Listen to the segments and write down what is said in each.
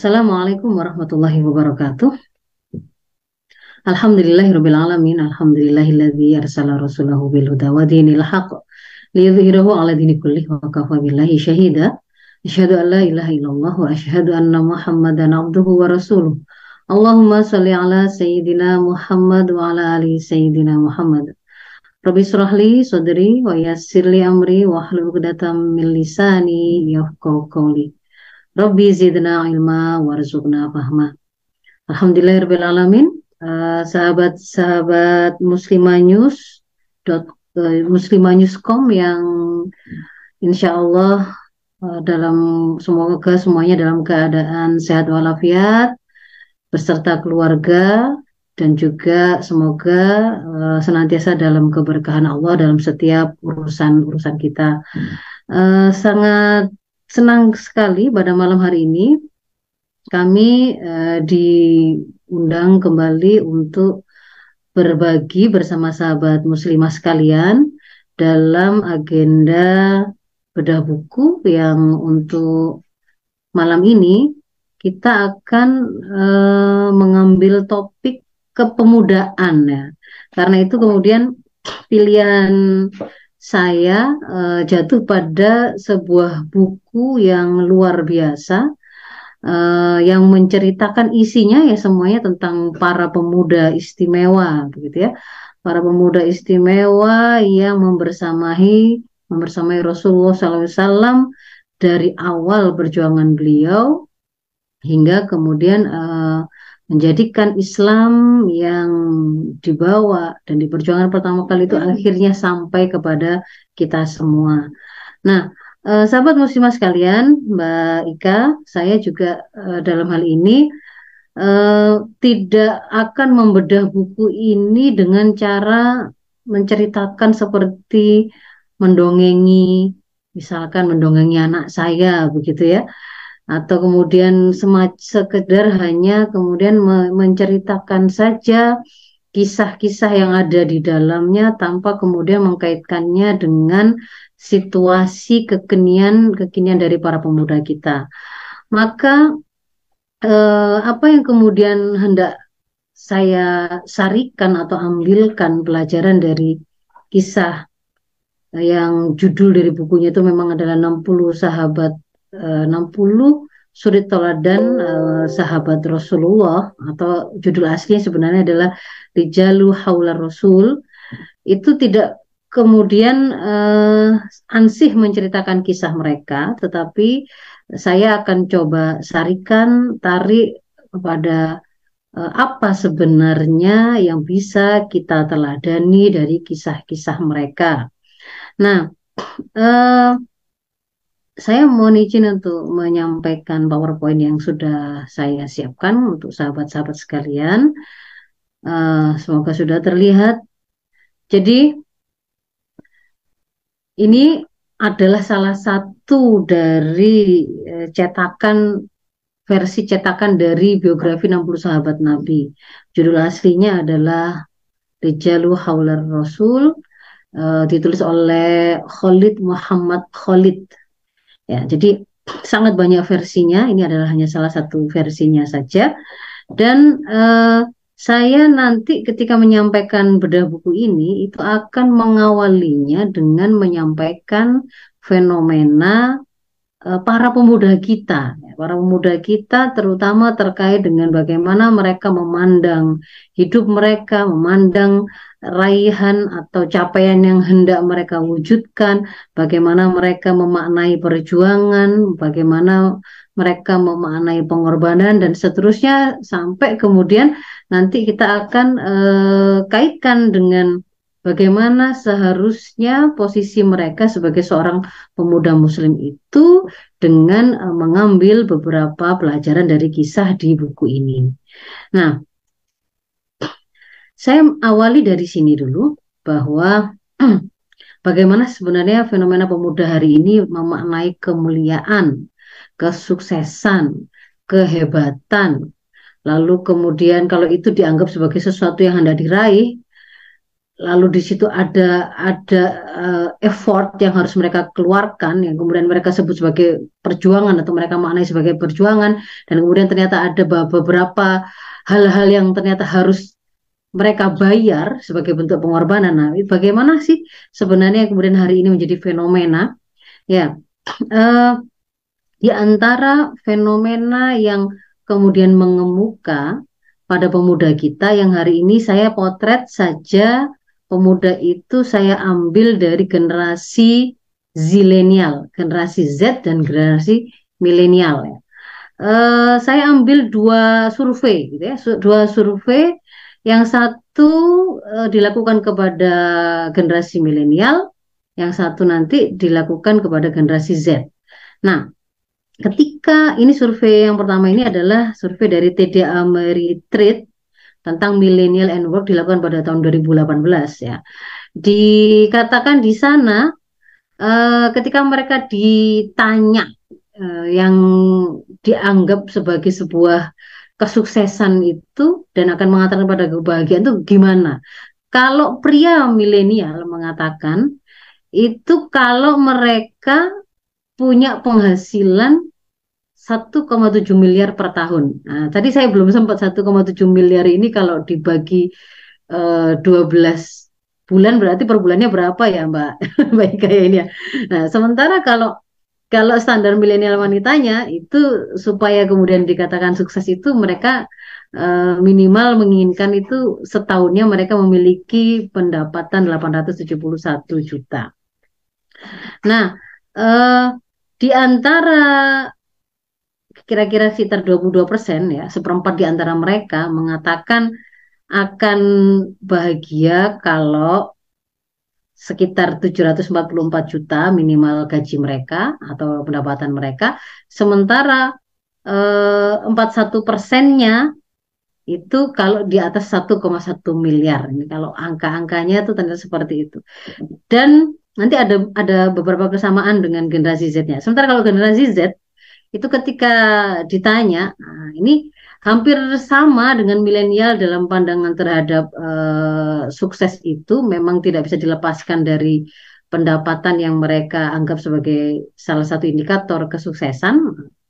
Assalamualaikum warahmatullahi wabarakatuh. Alhamdulillahirabbil alamin. Alhamdulillahilladzi arsala rasulahu bil huda wa dinil haqq liyudhhirahu 'ala dini kullih wa kafa billahi syahida. Asyhadu an la ilaha illallah wa asyhadu anna Muhammadan abduhu wa rasuluh. Allahumma shalli ala sayyidina Muhammad wa ala ali sayyidina Muhammad. Rabbi surahli sadri wa yassirli amri wa hlul min lisani yafqahu qawli. Rabbi zidna ilma warzuqna fahma. Alhamdulillahirrahmanirrahim. Uh, sahabat-sahabat muslimah news dot uh, muslimah newscom yang insya Allah uh, dalam semoga semuanya dalam keadaan sehat walafiat beserta keluarga dan juga semoga uh, senantiasa dalam keberkahan Allah dalam setiap urusan urusan kita. Uh, sangat senang sekali pada malam hari ini kami uh, diundang kembali untuk berbagi bersama sahabat muslimah sekalian dalam agenda bedah buku yang untuk malam ini kita akan uh, mengambil topik kepemudaan ya. Karena itu kemudian pilihan saya uh, jatuh pada sebuah buku yang luar biasa uh, yang menceritakan isinya ya semuanya tentang para pemuda istimewa begitu ya. Para pemuda istimewa yang membersamai membersamai Rasulullah SAW dari awal perjuangan beliau hingga kemudian uh, menjadikan Islam yang dibawa dan diperjuangkan pertama kali itu akhirnya sampai kepada kita semua. Nah, eh, sahabat muslimah sekalian, Mbak Ika, saya juga eh, dalam hal ini eh, tidak akan membedah buku ini dengan cara menceritakan seperti mendongengi, misalkan mendongengi anak saya, begitu ya atau kemudian sekedar hanya kemudian menceritakan saja kisah-kisah yang ada di dalamnya tanpa kemudian mengkaitkannya dengan situasi kekinian kekinian dari para pemuda kita. Maka eh, apa yang kemudian hendak saya sarikan atau ambilkan pelajaran dari kisah yang judul dari bukunya itu memang adalah 60 sahabat 60 suri teladan uh, sahabat Rasulullah atau judul aslinya sebenarnya adalah Rijalu Haula Rasul itu tidak kemudian uh, ansih menceritakan kisah mereka tetapi saya akan coba sarikan tarik kepada uh, apa sebenarnya yang bisa kita teladani dari kisah-kisah mereka. Nah, uh, saya mohon izin untuk menyampaikan PowerPoint yang sudah saya siapkan untuk sahabat-sahabat sekalian. Uh, semoga sudah terlihat. Jadi ini adalah salah satu dari uh, cetakan versi cetakan dari biografi 60 sahabat Nabi. Judul aslinya adalah Rijalu Haular Rasul, uh, ditulis oleh Khalid Muhammad Khalid Ya, jadi sangat banyak versinya. Ini adalah hanya salah satu versinya saja. Dan eh, saya nanti ketika menyampaikan bedah buku ini itu akan mengawalinya dengan menyampaikan fenomena eh, para pemuda kita. Para pemuda kita terutama terkait dengan bagaimana mereka memandang hidup mereka, memandang raihan atau capaian yang hendak mereka wujudkan, bagaimana mereka memaknai perjuangan, bagaimana mereka memaknai pengorbanan dan seterusnya sampai kemudian nanti kita akan eh, kaitkan dengan bagaimana seharusnya posisi mereka sebagai seorang pemuda muslim itu dengan eh, mengambil beberapa pelajaran dari kisah di buku ini. Nah, saya awali dari sini dulu bahwa bagaimana sebenarnya fenomena pemuda hari ini memaknai kemuliaan, kesuksesan, kehebatan. Lalu kemudian kalau itu dianggap sebagai sesuatu yang hendak diraih, lalu di situ ada ada uh, effort yang harus mereka keluarkan yang kemudian mereka sebut sebagai perjuangan atau mereka maknai sebagai perjuangan dan kemudian ternyata ada beberapa hal-hal yang ternyata harus mereka bayar sebagai bentuk pengorbanan. Nah, bagaimana sih sebenarnya kemudian hari ini menjadi fenomena? Ya, uh, di antara fenomena yang kemudian mengemuka pada pemuda kita yang hari ini saya potret saja pemuda itu saya ambil dari generasi zilenial, generasi Z dan generasi milenial ya. Uh, saya ambil dua survei gitu ya, dua survei yang satu uh, dilakukan kepada generasi milenial, yang satu nanti dilakukan kepada generasi Z. Nah, ketika ini survei yang pertama ini adalah survei dari TDA Ameritrade tentang millennial and work dilakukan pada tahun 2018 ya. Dikatakan di sana uh, ketika mereka ditanya uh, yang dianggap sebagai sebuah kesuksesan itu dan akan mengatakan pada kebahagiaan itu gimana? Kalau pria milenial mengatakan itu kalau mereka punya penghasilan 1,7 miliar per tahun. Nah, tadi saya belum sempat 1,7 miliar ini kalau dibagi uh, eh, 12 bulan berarti per bulannya berapa ya Mbak? Baik kayak ini ya. Nah, sementara kalau kalau standar milenial wanitanya itu supaya kemudian dikatakan sukses itu mereka uh, minimal menginginkan itu setahunnya mereka memiliki pendapatan 871 juta. Nah, uh, di antara kira-kira sekitar 22 persen ya, seperempat di antara mereka mengatakan akan bahagia kalau sekitar 744 juta minimal gaji mereka atau pendapatan mereka, sementara eh, 41 persennya itu kalau di atas 1,1 miliar. Ini kalau angka-angkanya itu ternyata seperti itu. Dan nanti ada ada beberapa kesamaan dengan generasi Z-nya. Sementara kalau generasi Z itu ketika ditanya, nah ini hampir sama dengan milenial dalam pandangan terhadap uh, sukses itu memang tidak bisa dilepaskan dari pendapatan yang mereka anggap sebagai salah satu indikator kesuksesan,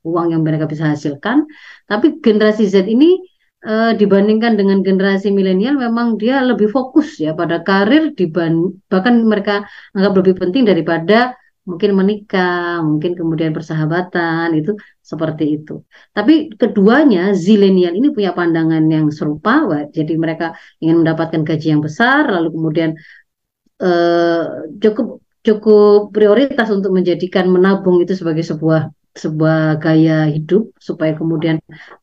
uang yang mereka bisa hasilkan. Tapi generasi Z ini uh, dibandingkan dengan generasi milenial memang dia lebih fokus ya pada karir diban bahkan mereka anggap lebih penting daripada mungkin menikah, mungkin kemudian persahabatan itu seperti itu. Tapi keduanya zilenial ini punya pandangan yang serupa, jadi mereka ingin mendapatkan gaji yang besar, lalu kemudian eh, cukup cukup prioritas untuk menjadikan menabung itu sebagai sebuah sebuah gaya hidup supaya kemudian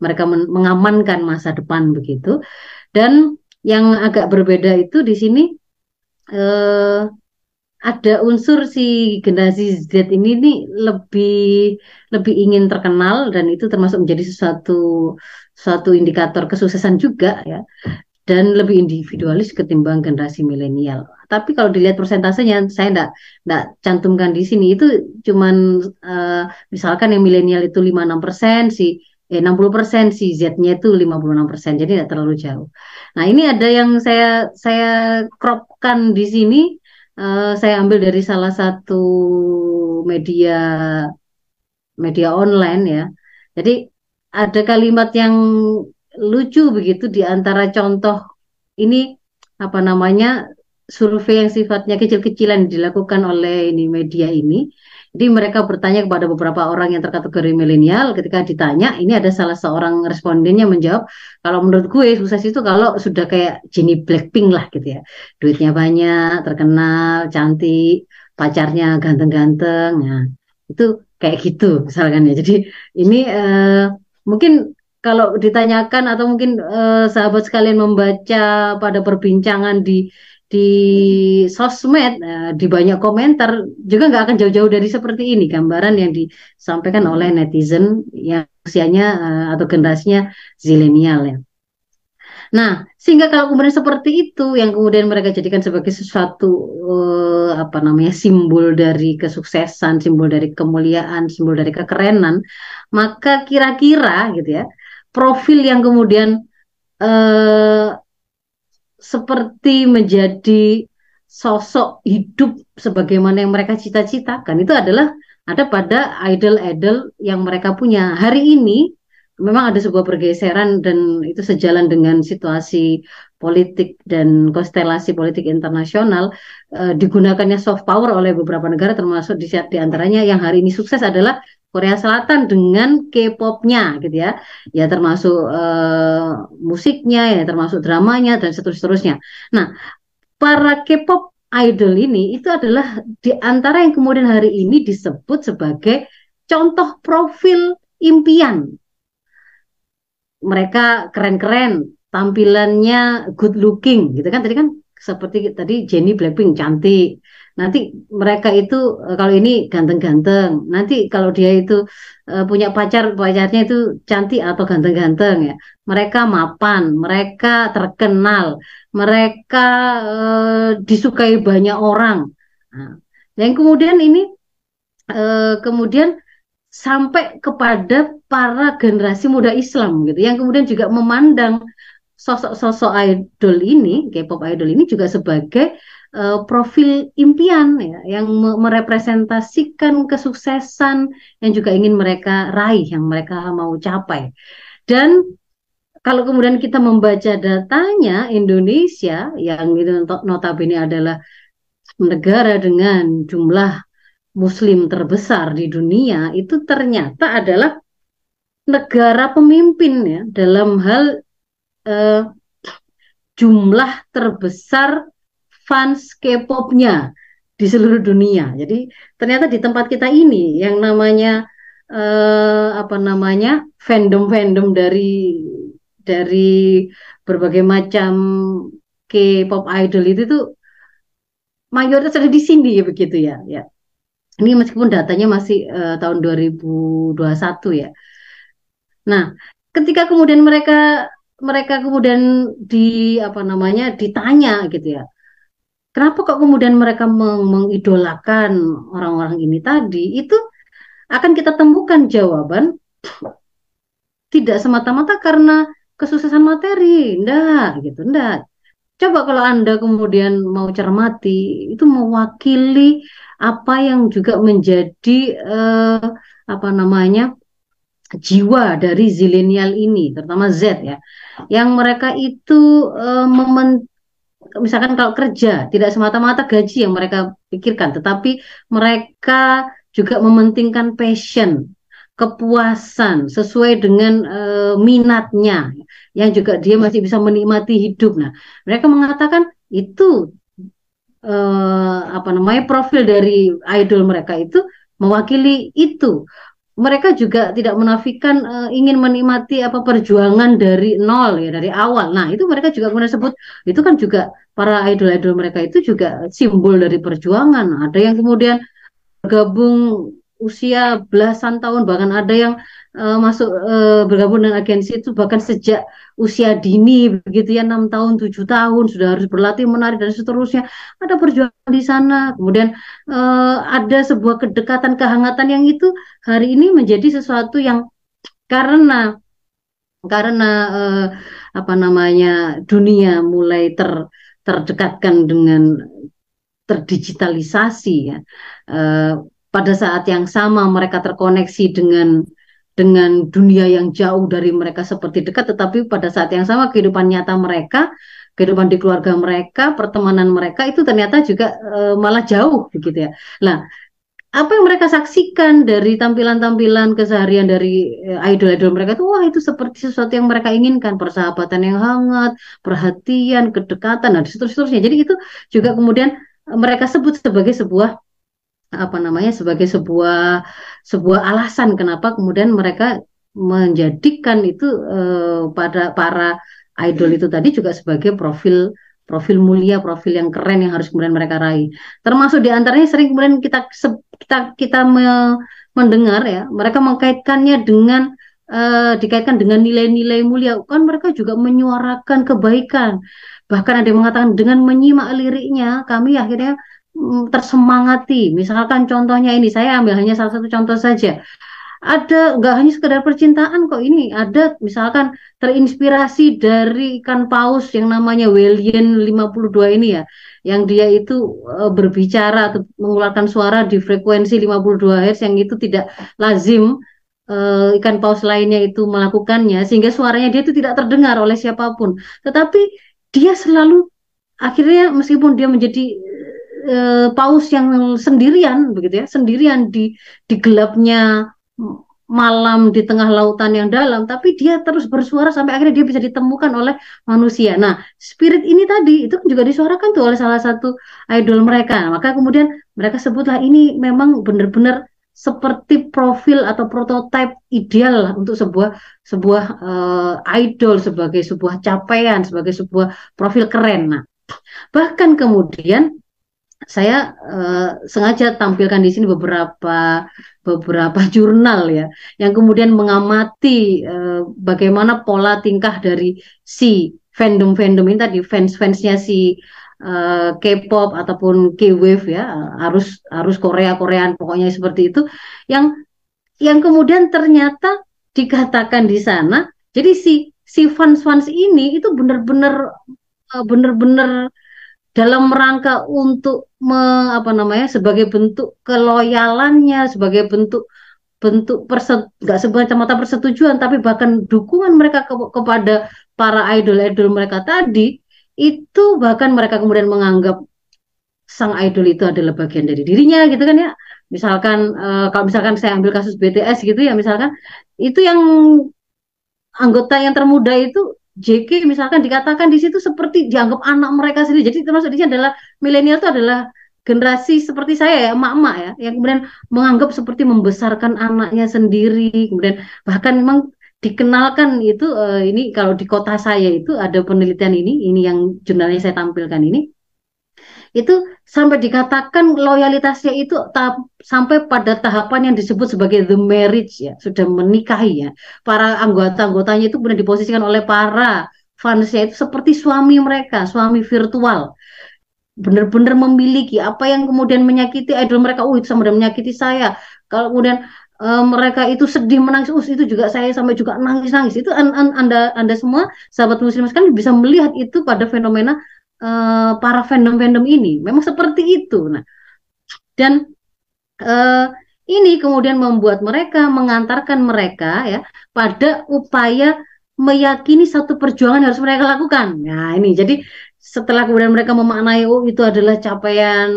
mereka mengamankan masa depan begitu. Dan yang agak berbeda itu di sini eh, ada unsur si generasi Z ini nih lebih lebih ingin terkenal dan itu termasuk menjadi sesuatu suatu indikator kesuksesan juga ya dan lebih individualis ketimbang generasi milenial. Tapi kalau dilihat persentasenya saya enggak enggak cantumkan di sini itu cuman uh, misalkan yang milenial itu 56 persen si eh 60 persen si Z-nya itu 56 persen jadi tidak terlalu jauh. Nah ini ada yang saya saya cropkan di sini uh, saya ambil dari salah satu media media online ya. Jadi ada kalimat yang lucu begitu di antara contoh ini apa namanya survei yang sifatnya kecil-kecilan dilakukan oleh ini media ini jadi mereka bertanya kepada beberapa orang yang terkategori milenial ketika ditanya, ini ada salah seorang respondennya menjawab, kalau menurut gue sukses itu kalau sudah kayak Jenny Blackpink lah gitu ya. Duitnya banyak, terkenal, cantik, pacarnya ganteng-ganteng. Nah, itu kayak gitu misalkan ya. Jadi ini uh, mungkin kalau ditanyakan atau mungkin uh, sahabat sekalian membaca pada perbincangan di di sosmed uh, di banyak komentar juga nggak akan jauh-jauh dari seperti ini gambaran yang disampaikan oleh netizen yang usianya uh, atau generasinya zilenial ya. Nah, sehingga kalau kemudian seperti itu yang kemudian mereka jadikan sebagai sesuatu uh, apa namanya simbol dari kesuksesan, simbol dari kemuliaan, simbol dari kekerenan, maka kira-kira gitu ya, profil yang kemudian uh, seperti menjadi sosok hidup sebagaimana yang mereka cita-citakan itu adalah ada pada idol-idol yang mereka punya. Hari ini memang ada sebuah pergeseran dan itu sejalan dengan situasi politik dan konstelasi politik internasional uh, digunakannya soft power oleh beberapa negara termasuk di, di antaranya yang hari ini sukses adalah Korea Selatan dengan K-popnya gitu ya ya termasuk uh, musiknya ya termasuk dramanya dan seterusnya nah para K-pop idol ini itu adalah di antara yang kemudian hari ini disebut sebagai contoh profil impian. Mereka keren-keren, tampilannya good looking gitu kan tadi kan seperti tadi Jenny Blackpink cantik. Nanti mereka itu eh, kalau ini ganteng-ganteng. Nanti kalau dia itu uh, punya pacar, pacarnya itu cantik atau ganteng-ganteng ya. Mereka mapan, mereka terkenal, mereka uh, disukai banyak orang. Nah, yang kemudian ini uh, kemudian sampai kepada para generasi muda Islam gitu yang kemudian juga memandang sosok-sosok idol ini K-pop idol ini juga sebagai uh, profil impian ya yang merepresentasikan kesuksesan yang juga ingin mereka raih yang mereka mau capai. Dan kalau kemudian kita membaca datanya Indonesia yang itu notabene adalah negara dengan jumlah muslim terbesar di dunia itu ternyata adalah negara pemimpin ya dalam hal eh, jumlah terbesar fans K-popnya di seluruh dunia. Jadi ternyata di tempat kita ini yang namanya eh, apa namanya fandom-fandom dari dari berbagai macam K-pop idol itu tuh mayoritas ada di sini ya begitu ya ya. Ini meskipun datanya masih uh, tahun 2021 ya. Nah ketika kemudian mereka mereka kemudian di apa namanya ditanya gitu ya kenapa kok kemudian mereka meng mengidolakan orang-orang ini tadi itu akan kita temukan jawaban tidak semata-mata karena kesuksesan materi, enggak gitu, enggak. Coba kalau Anda kemudian mau cermati, itu mewakili apa yang juga menjadi eh, apa namanya jiwa dari zilenial ini, terutama Z ya, yang mereka itu eh, misalkan kalau kerja tidak semata-mata gaji yang mereka pikirkan, tetapi mereka juga mementingkan passion, kepuasan sesuai dengan uh, minatnya yang juga dia masih bisa menikmati hidup. Nah, mereka mengatakan itu uh, apa namanya profil dari idol mereka itu mewakili itu. Mereka juga tidak menafikan uh, ingin menikmati apa perjuangan dari nol ya dari awal. Nah, itu mereka juga kemudian sebut itu kan juga para idol-idol mereka itu juga simbol dari perjuangan. Ada yang kemudian bergabung usia belasan tahun bahkan ada yang uh, masuk uh, bergabung dengan agensi itu bahkan sejak usia dini begitu ya enam tahun tujuh tahun sudah harus berlatih menari dan seterusnya. Ada perjuangan di sana. Kemudian uh, ada sebuah kedekatan kehangatan yang itu hari ini menjadi sesuatu yang karena karena uh, apa namanya dunia mulai ter terdekatkan dengan terdigitalisasi ya. Uh, pada saat yang sama mereka terkoneksi dengan dengan dunia yang jauh dari mereka seperti dekat tetapi pada saat yang sama kehidupan nyata mereka kehidupan di keluarga mereka pertemanan mereka itu ternyata juga e, malah jauh begitu ya. Nah apa yang mereka saksikan dari tampilan-tampilan keseharian dari e, idol-idol mereka itu wah itu seperti sesuatu yang mereka inginkan. Persahabatan yang hangat perhatian kedekatan dan seterusnya. Jadi itu juga kemudian mereka sebut sebagai sebuah apa namanya sebagai sebuah sebuah alasan kenapa kemudian mereka menjadikan itu eh, pada para idol itu tadi juga sebagai profil profil mulia, profil yang keren yang harus kemudian mereka raih. Termasuk di antaranya sering kemudian kita kita kita me, mendengar ya, mereka mengkaitkannya dengan uh, dikaitkan dengan nilai-nilai mulia. Kan mereka juga menyuarakan kebaikan. Bahkan ada yang mengatakan dengan menyimak liriknya, kami akhirnya tersemangati. Misalkan contohnya ini, saya ambil hanya salah satu contoh saja. ada nggak hanya sekedar percintaan kok ini ada misalkan terinspirasi dari ikan paus yang namanya Wellian 52 ini ya yang dia itu uh, berbicara atau mengeluarkan suara di frekuensi 52 Hz yang itu tidak lazim uh, ikan paus lainnya itu melakukannya sehingga suaranya dia itu tidak terdengar oleh siapa pun tetapi dia selalu akhirnya meskipun dia menjadi uh, paus yang sendirian begitu ya sendirian di di gelapnya malam di tengah lautan yang dalam, tapi dia terus bersuara sampai akhirnya dia bisa ditemukan oleh manusia. Nah, spirit ini tadi itu juga disuarakan tuh oleh salah satu idol mereka. Maka kemudian mereka sebutlah ini memang benar-benar seperti profil atau prototipe ideal lah untuk sebuah sebuah uh, idol sebagai sebuah capaian sebagai sebuah profil keren. Nah, bahkan kemudian saya uh, sengaja tampilkan di sini beberapa beberapa jurnal ya yang kemudian mengamati uh, bagaimana pola tingkah dari si fandom-fandom ini tadi fans-fansnya si uh, K-pop ataupun K-wave ya harus harus Korea Koreaan pokoknya seperti itu yang yang kemudian ternyata dikatakan di sana jadi si si fans-fans ini itu benar-benar benar-benar dalam rangka untuk me, apa namanya sebagai bentuk keloyalannya sebagai bentuk bentuk perset nggak semata-mata persetujuan tapi bahkan dukungan mereka ke, kepada para idol-idol mereka tadi itu bahkan mereka kemudian menganggap sang idol itu adalah bagian dari dirinya gitu kan ya. Misalkan uh, kalau misalkan saya ambil kasus BTS gitu ya misalkan itu yang anggota yang termuda itu JK misalkan dikatakan di situ seperti dianggap anak mereka sendiri. Jadi termasuk di sini adalah milenial itu adalah generasi seperti saya ya emak-emak ya yang kemudian menganggap seperti membesarkan anaknya sendiri. Kemudian bahkan memang dikenalkan itu uh, ini kalau di kota saya itu ada penelitian ini ini yang jurnalnya saya tampilkan ini itu sampai dikatakan loyalitasnya itu sampai pada tahapan yang disebut sebagai the marriage ya sudah menikahi ya. Para anggota-anggotanya itu kemudian diposisikan oleh para fansnya itu seperti suami mereka suami virtual. Benar-benar memiliki apa yang kemudian menyakiti idol mereka. Oh itu sama dengan menyakiti saya. Kalau kemudian uh, mereka itu sedih menangis, us itu juga saya sampai juga nangis nangis. Itu an, an, anda anda semua sahabat muslim kan bisa melihat itu pada fenomena uh, para fandom-fandom ini. Memang seperti itu. Nah, dan uh, ini kemudian membuat mereka mengantarkan mereka ya pada upaya meyakini satu perjuangan yang harus mereka lakukan. Nah, ini jadi setelah kemudian mereka memaknai oh itu adalah capaian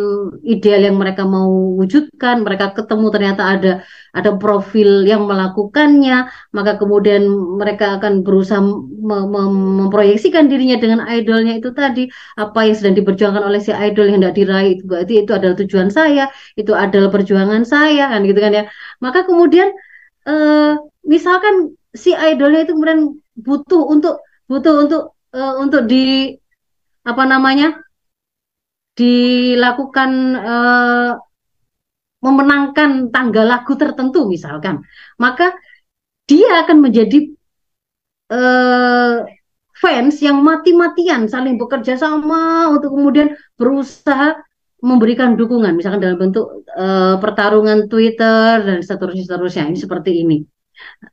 ideal yang mereka mau wujudkan mereka ketemu ternyata ada ada profil yang melakukannya maka kemudian mereka akan berusaha mem mem memproyeksikan dirinya dengan idolnya itu tadi. Apa yang sedang diperjuangkan oleh si idol yang tidak diraih itu berarti itu adalah tujuan saya itu adalah perjuangan saya kan gitu kan ya. Maka kemudian eh, misalkan si idolnya itu kemudian butuh untuk butuh untuk uh, untuk di apa namanya dilakukan uh, memenangkan tanggal lagu tertentu misalkan maka dia akan menjadi uh, fans yang mati-matian saling bekerja sama untuk kemudian berusaha memberikan dukungan misalkan dalam bentuk uh, pertarungan Twitter dan seterusnya seterusnya ini seperti ini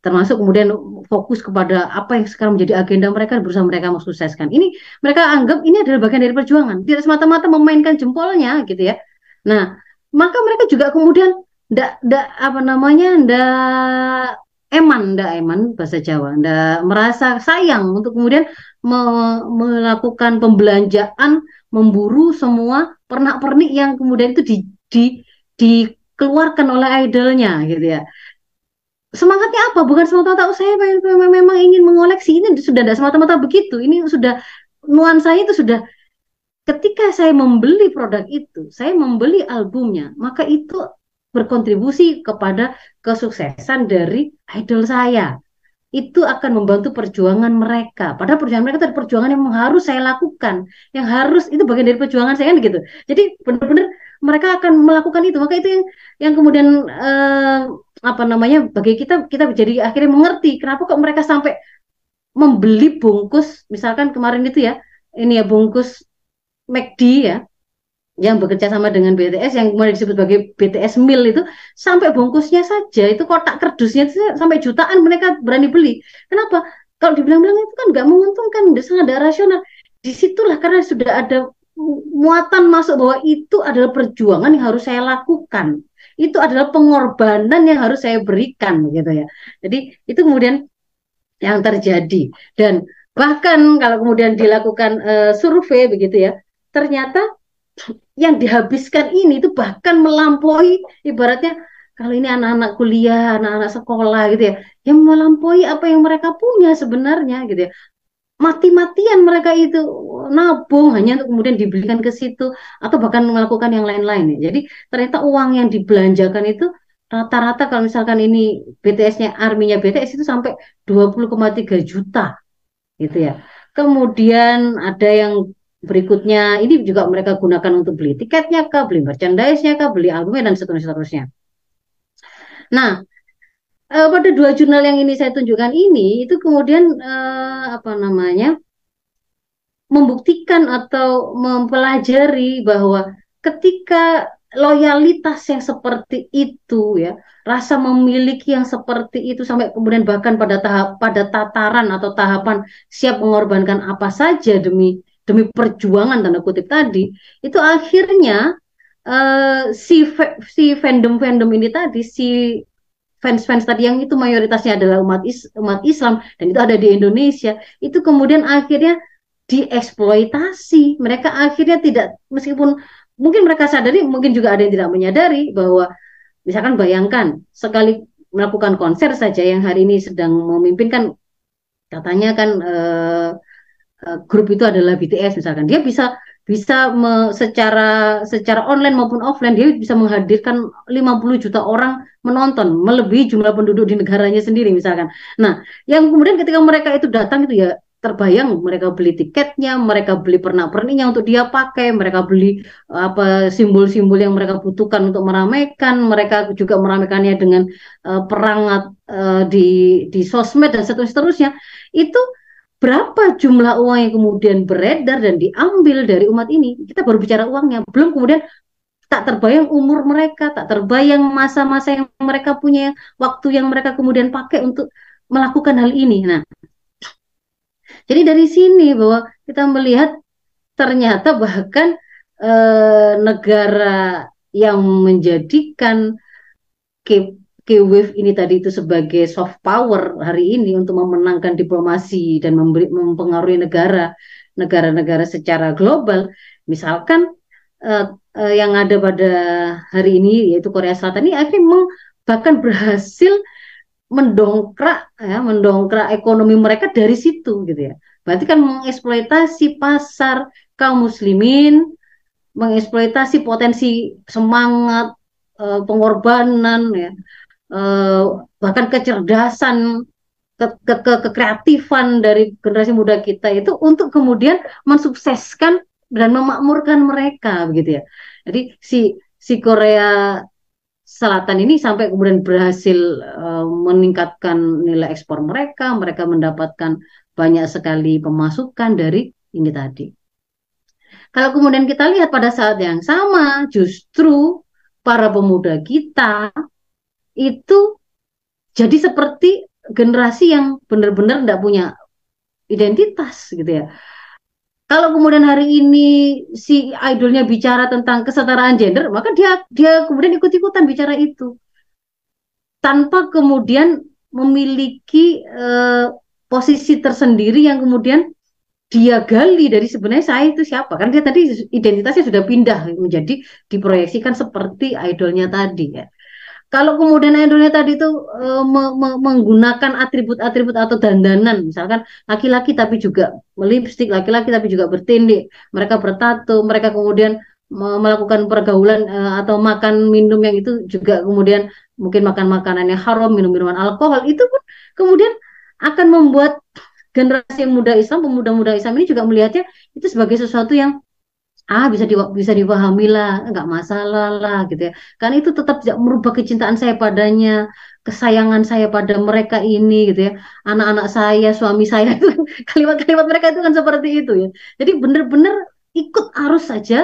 termasuk kemudian fokus kepada apa yang sekarang menjadi agenda mereka berusaha mereka mau sukseskan. Ini mereka anggap ini adalah bagian dari perjuangan, tidak semata-mata memainkan jempolnya gitu ya. Nah, maka mereka juga kemudian ndak ndak apa namanya ndak eman ndak eman bahasa Jawa ndak merasa sayang untuk kemudian me melakukan pembelanjaan memburu semua pernak-pernik yang kemudian itu di, di dikeluarkan oleh idolnya gitu ya semangatnya apa? Bukan semata-mata oh, saya memang ingin mengoleksi ini sudah tidak semata-mata begitu. Ini sudah nuansanya itu sudah ketika saya membeli produk itu, saya membeli albumnya, maka itu berkontribusi kepada kesuksesan dari idol saya. Itu akan membantu perjuangan mereka. Padahal perjuangan mereka itu perjuangan yang harus saya lakukan, yang harus itu bagian dari perjuangan saya kan gitu. Jadi benar-benar mereka akan melakukan itu. Maka itu yang yang kemudian eh, apa namanya bagi kita kita jadi akhirnya mengerti kenapa kok mereka sampai membeli bungkus misalkan kemarin itu ya ini ya bungkus McD ya yang bekerja sama dengan BTS yang kemudian disebut sebagai BTS Mil itu sampai bungkusnya saja itu kotak kerdusnya itu sampai jutaan mereka berani beli. Kenapa? Kalau dibilang-bilang itu kan nggak menguntungkan, udah sangat rasional. Di situlah karena sudah ada muatan masuk bahwa itu adalah perjuangan yang harus saya lakukan. Itu adalah pengorbanan yang harus saya berikan gitu ya. Jadi itu kemudian yang terjadi dan bahkan kalau kemudian dilakukan uh, survei begitu ya, ternyata yang dihabiskan ini itu bahkan melampaui ibaratnya kalau ini anak-anak kuliah, anak-anak sekolah gitu ya, yang melampaui apa yang mereka punya sebenarnya gitu ya. Mati-matian mereka itu nabung hanya untuk kemudian dibelikan ke situ atau bahkan melakukan yang lain-lain. Jadi ternyata uang yang dibelanjakan itu rata-rata kalau misalkan ini BTS-nya arminya BTS itu sampai 20,3 juta gitu ya. Kemudian ada yang berikutnya ini juga mereka gunakan untuk beli tiketnya kah, beli merchandise-nya kah, beli albumnya dan seterusnya. Nah, eh, pada dua jurnal yang ini saya tunjukkan ini itu kemudian eh, apa namanya membuktikan atau mempelajari bahwa ketika loyalitas yang seperti itu ya rasa memiliki yang seperti itu sampai kemudian bahkan pada tahap pada tataran atau tahapan siap mengorbankan apa saja demi demi perjuangan tanda kutip tadi itu akhirnya uh, si si fandom fandom ini tadi si fans-fans tadi yang itu mayoritasnya adalah umat is, umat Islam dan itu ada di Indonesia. Itu kemudian akhirnya dieksploitasi. Mereka akhirnya tidak meskipun mungkin mereka sadari mungkin juga ada yang tidak menyadari bahwa misalkan bayangkan sekali melakukan konser saja yang hari ini sedang memimpin kan katanya kan uh, uh, grup itu adalah BTS misalkan. Dia bisa bisa me, secara secara online maupun offline dia bisa menghadirkan 50 juta orang menonton melebihi jumlah penduduk di negaranya sendiri misalkan. Nah, yang kemudian ketika mereka itu datang itu ya terbayang mereka beli tiketnya, mereka beli pernak-perniknya untuk dia pakai, mereka beli apa simbol-simbol yang mereka butuhkan untuk meramaikan, mereka juga meramaikannya dengan uh, perang uh, di di sosmed dan seterusnya. Itu berapa jumlah uang yang kemudian beredar dan diambil dari umat ini? Kita baru bicara uangnya. Belum kemudian tak terbayang umur mereka tak terbayang masa-masa yang mereka punya waktu yang mereka kemudian pakai untuk melakukan hal ini. Nah jadi dari sini bahwa kita melihat ternyata bahkan eh, negara yang menjadikan K-Wave ini tadi itu sebagai soft power hari ini untuk memenangkan diplomasi dan memberi, mempengaruhi negara negara-negara secara global. Misalkan uh, uh, yang ada pada hari ini yaitu Korea Selatan ini akhirnya bahkan berhasil mendongkrak ya mendongkrak ekonomi mereka dari situ gitu ya. Berarti kan mengeksploitasi pasar kaum muslimin mengeksploitasi potensi semangat uh, pengorbanan ya eh, bahkan kecerdasan ke, ke, ke, kekreatifan dari generasi muda kita itu untuk kemudian mensukseskan dan memakmurkan mereka begitu ya. Jadi si si Korea Selatan ini sampai kemudian berhasil uh, meningkatkan nilai ekspor mereka, mereka mendapatkan banyak sekali pemasukan dari ini tadi. Kalau kemudian kita lihat pada saat yang sama, justru para pemuda kita itu jadi seperti generasi yang benar-benar tidak punya identitas gitu ya. Kalau kemudian hari ini si idolnya bicara tentang kesetaraan gender, maka dia dia kemudian ikut-ikutan bicara itu. Tanpa kemudian memiliki uh, posisi tersendiri yang kemudian dia gali dari sebenarnya saya itu siapa. Kan dia tadi identitasnya sudah pindah menjadi diproyeksikan seperti idolnya tadi ya kalau kemudian idolnya tadi itu e, me, me, menggunakan atribut-atribut atau dandanan, misalkan laki-laki tapi juga melipstik, laki-laki tapi juga bertindik, mereka bertato, mereka kemudian melakukan pergaulan e, atau makan minum yang itu juga kemudian mungkin makan makanan yang haram, minum minuman alkohol, itu pun kemudian akan membuat generasi muda Islam, pemuda-muda Islam ini juga melihatnya itu sebagai sesuatu yang ah bisa di, bisa dipahami lah nggak masalah lah gitu ya. Kan itu tetap tidak merubah kecintaan saya padanya kesayangan saya pada mereka ini gitu ya. Anak-anak saya suami saya itu kalimat-kalimat mereka itu kan seperti itu ya. Jadi benar-benar ikut arus saja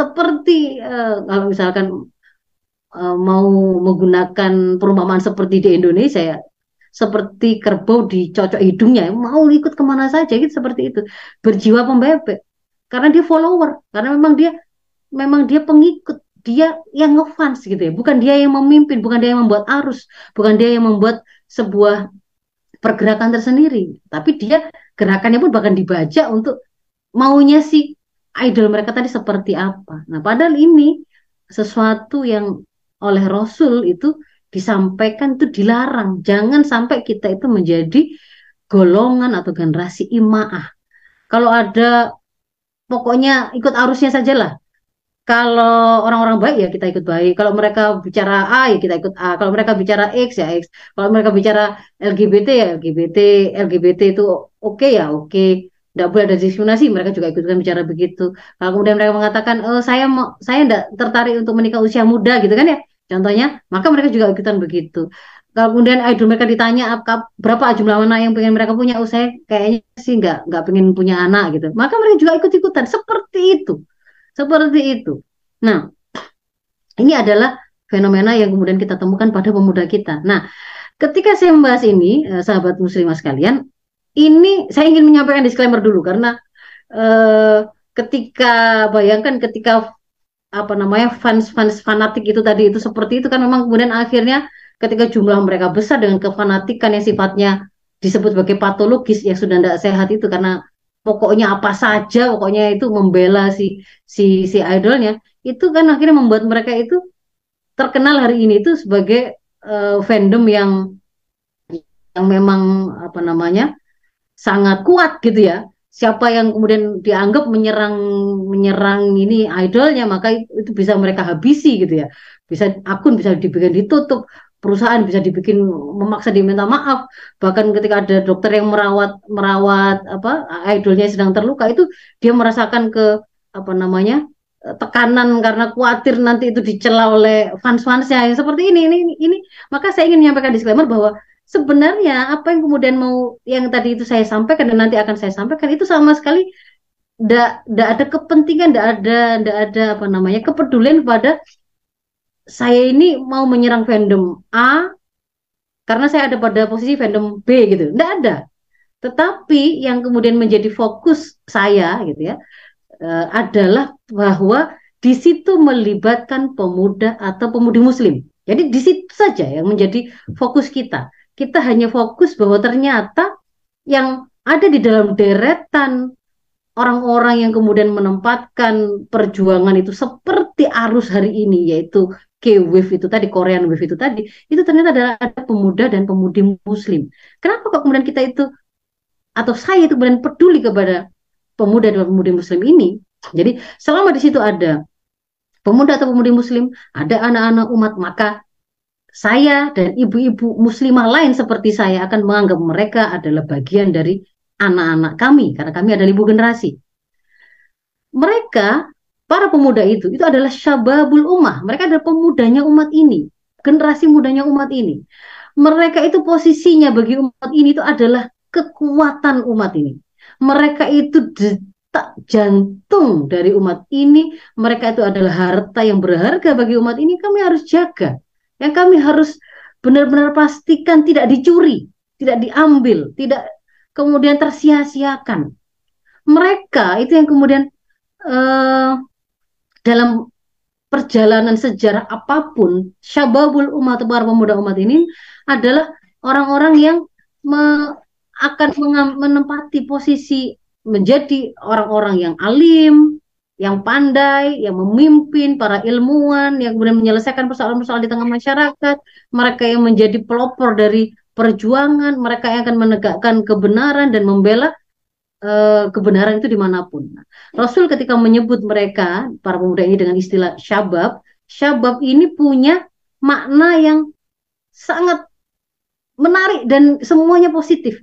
seperti uh, kalau misalkan uh, mau menggunakan perumpamaan seperti di Indonesia ya seperti kerbau dicocok hidungnya mau ikut ke mana saja gitu seperti itu. Berjiwa pembebek karena dia follower karena memang dia memang dia pengikut dia yang ngefans gitu ya bukan dia yang memimpin bukan dia yang membuat arus bukan dia yang membuat sebuah pergerakan tersendiri tapi dia gerakannya pun bahkan dibaca untuk maunya si idol mereka tadi seperti apa nah padahal ini sesuatu yang oleh Rasul itu disampaikan itu dilarang. Jangan sampai kita itu menjadi golongan atau generasi imaah. Kalau ada pokoknya ikut arusnya saja lah. Kalau orang-orang baik ya kita ikut baik. Kalau mereka bicara A ya kita ikut A. Kalau mereka bicara X ya X. Kalau mereka bicara LGBT ya LGBT. LGBT itu oke okay ya oke. Okay. Tidak boleh ada diskriminasi. Mereka juga ikutkan bicara begitu. Kalau kemudian mereka mengatakan, oh, saya mau saya tidak tertarik untuk menikah usia muda gitu kan ya Contohnya, maka mereka juga ikutan begitu. Kalau kemudian idol mereka ditanya berapa jumlah anak yang pengen mereka punya, oh saya kayaknya sih nggak nggak pengen punya anak gitu. Maka mereka juga ikut-ikutan seperti itu, seperti itu. Nah, ini adalah fenomena yang kemudian kita temukan pada pemuda kita. Nah, ketika saya membahas ini, eh, sahabat muslimah sekalian, ini saya ingin menyampaikan disclaimer dulu karena eh, ketika bayangkan ketika apa namanya fans-fans fanatik itu tadi itu seperti itu kan memang kemudian akhirnya ketika jumlah mereka besar dengan kefanatikan yang sifatnya disebut sebagai patologis yang sudah tidak sehat itu karena pokoknya apa saja pokoknya itu membela si si si idolnya itu kan akhirnya membuat mereka itu terkenal hari ini itu sebagai uh, fandom yang yang memang apa namanya sangat kuat gitu ya. Siapa yang kemudian dianggap menyerang menyerang ini idolnya maka itu bisa mereka habisi gitu ya. Bisa akun bisa dibikin ditutup perusahaan bisa dibikin memaksa diminta maaf. Bahkan ketika ada dokter yang merawat merawat apa idolnya sedang terluka itu dia merasakan ke apa namanya tekanan karena khawatir nanti itu dicela oleh fans-fansnya. Seperti ini ini ini maka saya ingin menyampaikan disclaimer bahwa sebenarnya apa yang kemudian mau yang tadi itu saya sampaikan dan nanti akan saya sampaikan itu sama sekali tidak ada kepentingan, tidak ada tidak ada apa namanya kepedulian pada saya ini mau menyerang fandom A karena saya ada pada posisi fandom B gitu. Tidak ada. Tetapi yang kemudian menjadi fokus saya gitu ya uh, adalah bahwa di situ melibatkan pemuda atau pemudi muslim. Jadi di situ saja yang menjadi fokus kita kita hanya fokus bahwa ternyata yang ada di dalam deretan orang-orang yang kemudian menempatkan perjuangan itu seperti arus hari ini yaitu K-Wave itu tadi, Korean Wave itu tadi, itu ternyata adalah ada pemuda dan pemudi muslim. Kenapa kok kemudian kita itu atau saya itu kemudian peduli kepada pemuda dan pemudi muslim ini? Jadi selama di situ ada pemuda atau pemudi muslim, ada anak-anak umat, maka saya dan ibu-ibu muslimah lain seperti saya akan menganggap mereka adalah bagian dari anak-anak kami karena kami adalah ibu generasi. Mereka para pemuda itu itu adalah syababul ummah. Mereka adalah pemudanya umat ini, generasi mudanya umat ini. Mereka itu posisinya bagi umat ini itu adalah kekuatan umat ini. Mereka itu detak jantung dari umat ini. Mereka itu adalah harta yang berharga bagi umat ini. Kami harus jaga yang kami harus benar-benar pastikan tidak dicuri, tidak diambil, tidak kemudian tersia-siakan. Mereka itu yang kemudian uh, dalam perjalanan sejarah apa pun, syababul umat para pemuda umat ini adalah orang-orang yang me, akan menempati posisi menjadi orang-orang yang alim, yang pandai, yang memimpin para ilmuwan, yang kemudian menyelesaikan persoalan-persoalan di tengah masyarakat, mereka yang menjadi pelopor dari perjuangan, mereka yang akan menegakkan kebenaran dan membela uh, kebenaran itu di mana pun. Nah, Rasul ketika menyebut mereka, para pemuda ini dengan istilah syabab, syabab ini punya makna yang sangat menarik dan semuanya positif.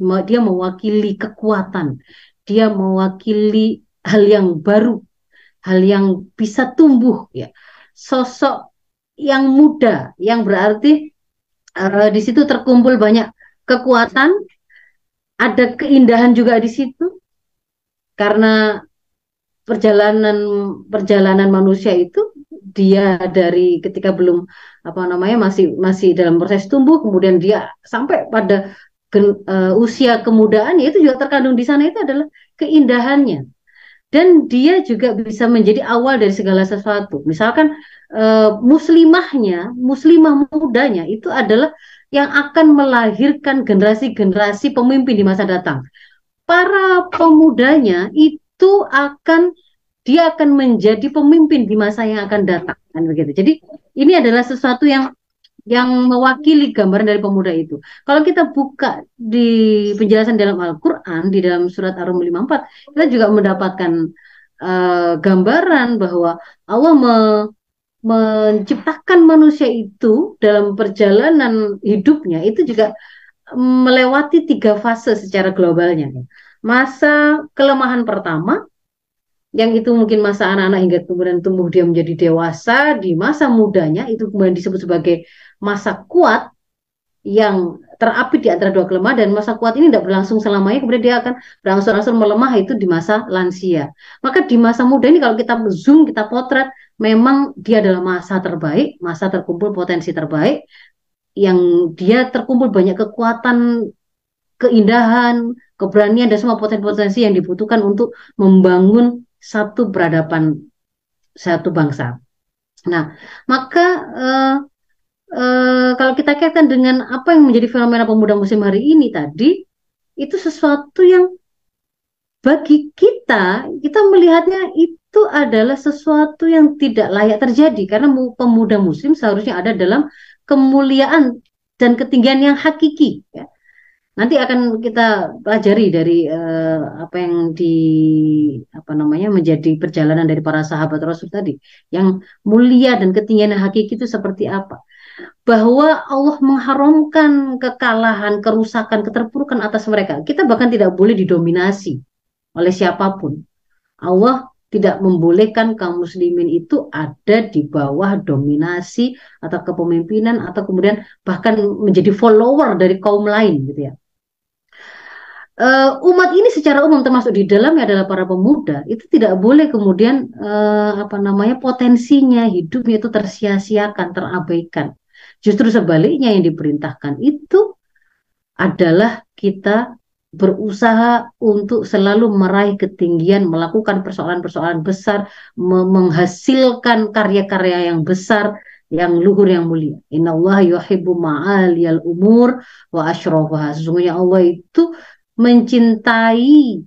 Dia mewakili kekuatan, dia mewakili hal yang baru, hal yang bisa tumbuh ya. Sosok yang muda yang berarti uh, di situ terkumpul banyak kekuatan, ada keindahan juga di situ. Karena perjalanan perjalanan manusia itu dia dari ketika belum apa namanya masih masih dalam proses tumbuh kemudian dia sampai pada gen, uh, usia kemudaannya itu juga terkandung di sana itu adalah keindahannya dan dia juga bisa menjadi awal dari segala sesuatu misalkan uh, muslimahnya muslimah mudanya itu adalah yang akan melahirkan generasi-generasi pemimpin di masa datang para pemudanya itu akan dia akan menjadi pemimpin di masa yang akan datang kan begitu. Jadi ini adalah sesuatu yang yang mewakili gambaran dari pemuda itu. Kalau kita buka di penjelasan dalam Al-Qur'an di dalam surat Ar-Rum 54, kita juga mendapatkan uh, gambaran bahwa Allah me menciptakan manusia itu dalam perjalanan hidupnya itu juga melewati tiga fase secara globalnya. Masa kelemahan pertama, yang itu mungkin masa anak-anak hingga kemudian tumbuh dia menjadi dewasa, di masa mudanya itu kemudian disebut sebagai masa kuat yang terapit di antara dua kelemahan dan masa kuat ini tidak berlangsung selamanya kemudian dia akan berangsur-angsur melemah itu di masa lansia maka di masa muda ini kalau kita zoom kita potret memang dia adalah masa terbaik masa terkumpul potensi terbaik yang dia terkumpul banyak kekuatan, keindahan, keberanian dan semua potensi-potensi yang dibutuhkan untuk membangun satu peradaban satu bangsa. Nah, maka uh, uh, kalau kita kaitkan dengan apa yang menjadi fenomena pemuda musim hari ini tadi, itu sesuatu yang bagi kita, kita melihatnya itu adalah sesuatu yang tidak layak terjadi karena pemuda muslim seharusnya ada dalam kemuliaan dan ketinggian yang hakiki ya. Nanti akan kita pelajari dari uh, apa yang di apa namanya menjadi perjalanan dari para sahabat Rasul tadi yang mulia dan ketinggian yang hakiki itu seperti apa bahwa Allah mengharamkan kekalahan, kerusakan, keterpurukan atas mereka. Kita bahkan tidak boleh didominasi oleh siapa pun. Allah tidak membolehkan kaum muslimin itu ada di bawah dominasi atau kepemimpinan atau kemudian bahkan menjadi follower dari kaum lain gitu ya. Uh, umat ini secara umum termasuk di dalamnya adalah para pemuda itu tidak boleh kemudian uh, apa namanya potensinya hidupnya itu tersia-siakan terabaikan justru sebaliknya yang diperintahkan itu adalah kita berusaha untuk selalu meraih ketinggian, melakukan persoalan-persoalan besar, menghasilkan karya-karya yang besar, yang luhur yang mulia. Inna Allah yuhibbu ma'aliyal umur wa ashrafaha. Sesungguhnya Allah itu mencintai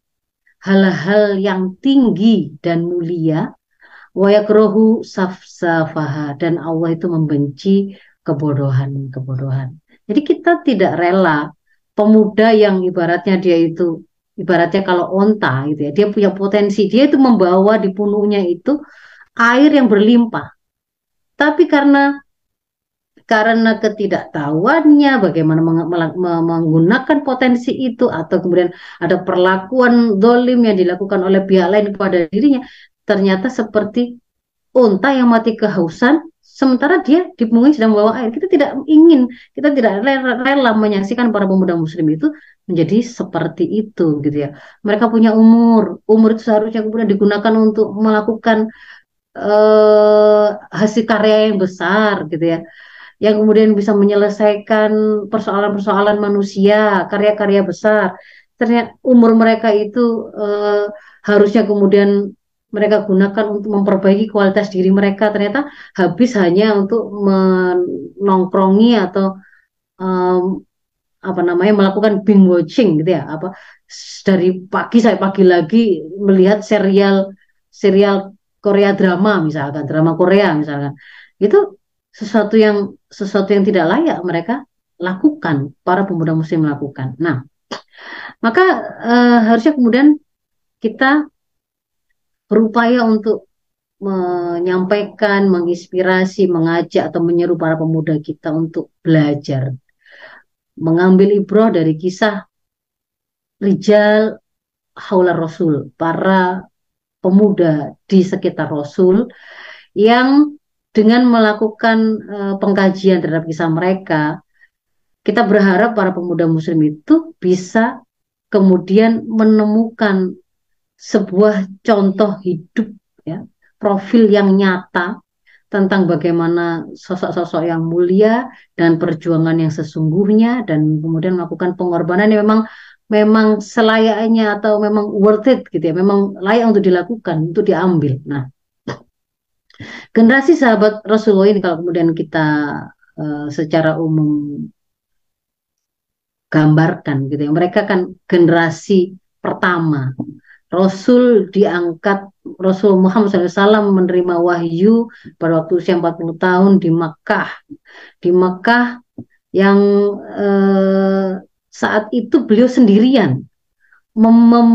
hal-hal yang tinggi dan mulia wa yakrohu safsafaha dan Allah itu membenci kebodohan-kebodohan. Jadi kita tidak rela pemuda yang ibaratnya dia itu ibaratnya kalau onta gitu ya dia punya potensi dia itu membawa di punuknya itu air yang berlimpah tapi karena karena ketidaktahuannya bagaimana meng menggunakan potensi itu atau kemudian ada perlakuan dolim yang dilakukan oleh pihak lain kepada dirinya ternyata seperti unta yang mati kehausan sementara dia di punggung sedang membawa air. Kita tidak ingin, kita tidak rela, rela menyaksikan para pemuda muslim itu menjadi seperti itu gitu ya. Mereka punya umur, umur itu seharusnya kemudian digunakan untuk melakukan uh, hasil karya yang besar gitu ya. Yang kemudian bisa menyelesaikan persoalan-persoalan manusia, karya-karya besar. Ternyata umur mereka itu uh, harusnya kemudian mereka gunakan untuk memperbaiki kualitas diri mereka. Ternyata habis hanya untuk menongkrongi atau um, apa namanya melakukan binge watching gitu ya. Apa dari pagi sampai pagi lagi melihat serial serial Korea drama misalkan drama Korea misalkan. Itu sesuatu yang sesuatu yang tidak layak mereka lakukan para pemuda muslim melakukan. Nah maka uh, harusnya kemudian kita berupaya untuk menyampaikan, menginspirasi, mengajak atau menyeru para pemuda kita untuk belajar. Mengambil ibroh dari kisah Rijal Haula Rasul, para pemuda di sekitar Rasul yang dengan melakukan uh, pengkajian terhadap kisah mereka, kita berharap para pemuda muslim itu bisa kemudian menemukan sebuah contoh hidup ya, profil yang nyata tentang bagaimana sosok-sosok yang mulia dan perjuangan yang sesungguhnya dan kemudian melakukan pengorbanan yang memang memang selayaknya atau memang worth it gitu ya, memang layak untuk dilakukan, untuk diambil. Nah, generasi sahabat Rasulullah ini kalau kemudian kita uh, secara umum gambarkan gitu ya, mereka kan generasi pertama Rasul diangkat Rasul Muhammad SAW menerima wahyu pada waktu usia 40 tahun di Makkah. Di Makkah yang eh, saat itu beliau sendirian mem mem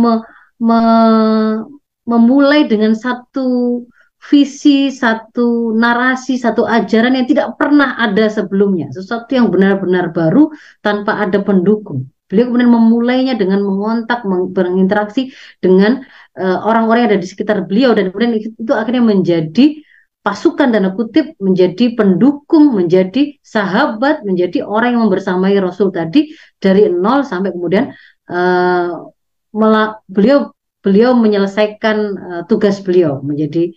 mem memulai dengan satu visi, satu narasi, satu ajaran yang tidak pernah ada sebelumnya. Sesuatu yang benar-benar baru tanpa ada pendukung. Beliau kemudian memulainya dengan mengontak, berinteraksi dengan eh, orang-orang uh, yang ada di sekitar beliau dan kemudian itu akhirnya menjadi pasukan tanda kutip menjadi pendukung, menjadi sahabat, menjadi orang yang membersamai Rasul tadi dari nol sampai kemudian uh, beliau beliau menyelesaikan uh, tugas beliau menjadi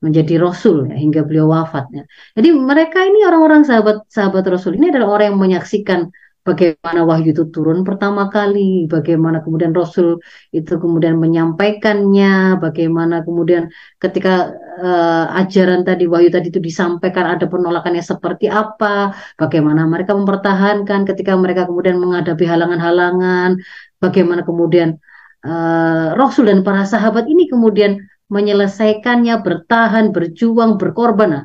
menjadi Rasul ya, hingga beliau wafatnya. Jadi mereka ini orang-orang sahabat sahabat Rasul ini adalah orang yang menyaksikan bagaimana wahyu itu turun pertama kali, bagaimana kemudian Rasul itu kemudian menyampaikannya, bagaimana kemudian ketika uh, ajaran tadi wahyu tadi itu disampaikan ada penolakannya seperti apa, bagaimana mereka mempertahankan ketika mereka kemudian menghadapi halangan-halangan, bagaimana kemudian uh, Rasul dan para sahabat ini kemudian menyelesaikannya, bertahan, berjuang, berkorban. Nah,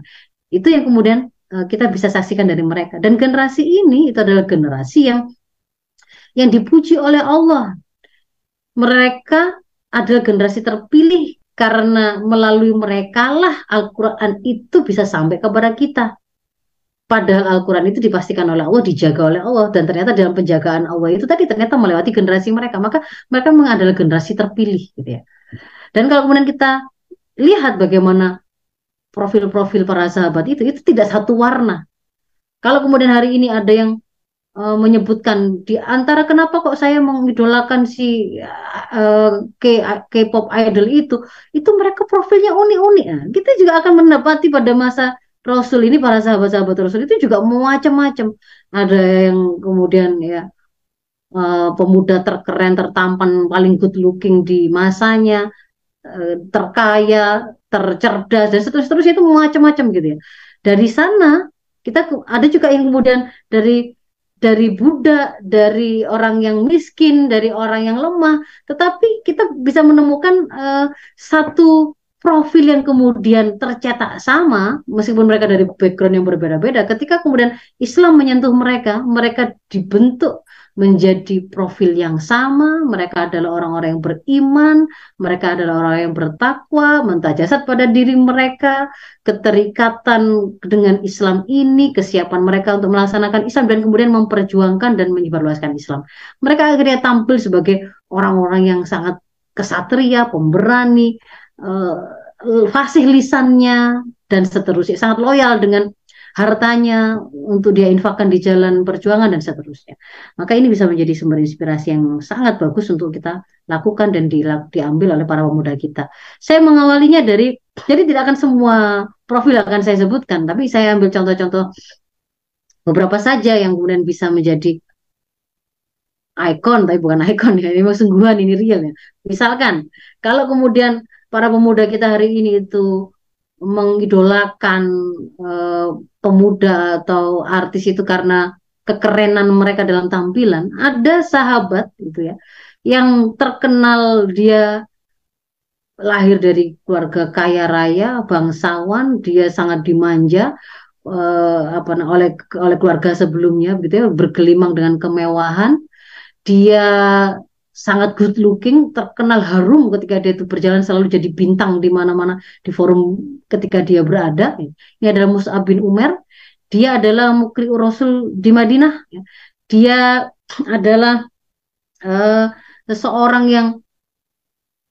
itu yang kemudian Eh, kita bisa saksikan dari mereka. Dan generasi ini itu adalah generasi yang yang dipuji oleh Allah. Mereka adalah generasi terpilih karena melalui mereka lah Al-Quran itu bisa sampai kepada kita. Padahal Al-Quran itu dipastikan oleh Allah, dijaga oleh Allah. Dan ternyata dalam penjagaan Allah itu tadi ternyata melewati generasi mereka. Maka mereka memang adalah generasi terpilih. gitu ya. Dan kalau kemudian kita lihat bagaimana profil-profil para sahabat itu itu tidak satu warna. Kalau kemudian hari ini ada yang uh, menyebutkan di antara kenapa kok saya mengidolakan si uh, K-pop idol itu, itu mereka profilnya unik-unik. Nah, kita juga akan mendapati pada masa Rasul ini para sahabat-sahabat Rasul itu juga macam-macam. Ada yang kemudian ya uh, pemuda terkeren, tertampan, paling good looking di masanya, terkaya, tercerdas dan seterusnya itu macam-macam gitu ya. Dari sana kita ada juga yang kemudian dari dari Buddha, dari orang yang miskin, dari orang yang lemah, tetapi kita bisa menemukan uh, satu profil yang kemudian tercetak sama, meskipun mereka dari background yang berbeda-beda. Ketika kemudian Islam menyentuh mereka, mereka dibentuk menjadi profil yang sama, mereka adalah orang-orang yang beriman, mereka adalah orang yang bertakwa, mentajasat pada diri mereka, keterikatan dengan Islam ini, kesiapan mereka untuk melaksanakan Islam dan kemudian memperjuangkan dan menyebarluaskan Islam. Mereka akhirnya tampil sebagai orang-orang yang sangat kesatria, pemberani, uh, fasih lisannya dan seterusnya, sangat loyal dengan hartanya untuk dia infakkan di jalan perjuangan dan seterusnya. Maka ini bisa menjadi sumber inspirasi yang sangat bagus untuk kita lakukan dan di, diambil oleh para pemuda kita. Saya mengawalinya dari jadi tidak akan semua profil akan saya sebutkan, tapi saya ambil contoh-contoh beberapa saja yang kemudian bisa menjadi ikon, tapi bukan ikon ya, ini sungguhan, ini real ya. Misalkan, kalau kemudian para pemuda kita hari ini itu mengidolakan uh, pemuda atau artis itu karena kekerenan mereka dalam tampilan, ada sahabat gitu ya yang terkenal dia lahir dari keluarga kaya raya, bangsawan, dia sangat dimanja uh, apa oleh oleh keluarga sebelumnya gitu ya, bergelimang dengan kemewahan. Dia sangat good looking, terkenal harum ketika dia itu berjalan selalu jadi bintang di mana-mana di forum ketika dia berada. Ini adalah Mus'ab bin Umar. Dia adalah mukri Rasul di Madinah. Dia adalah uh, seseorang yang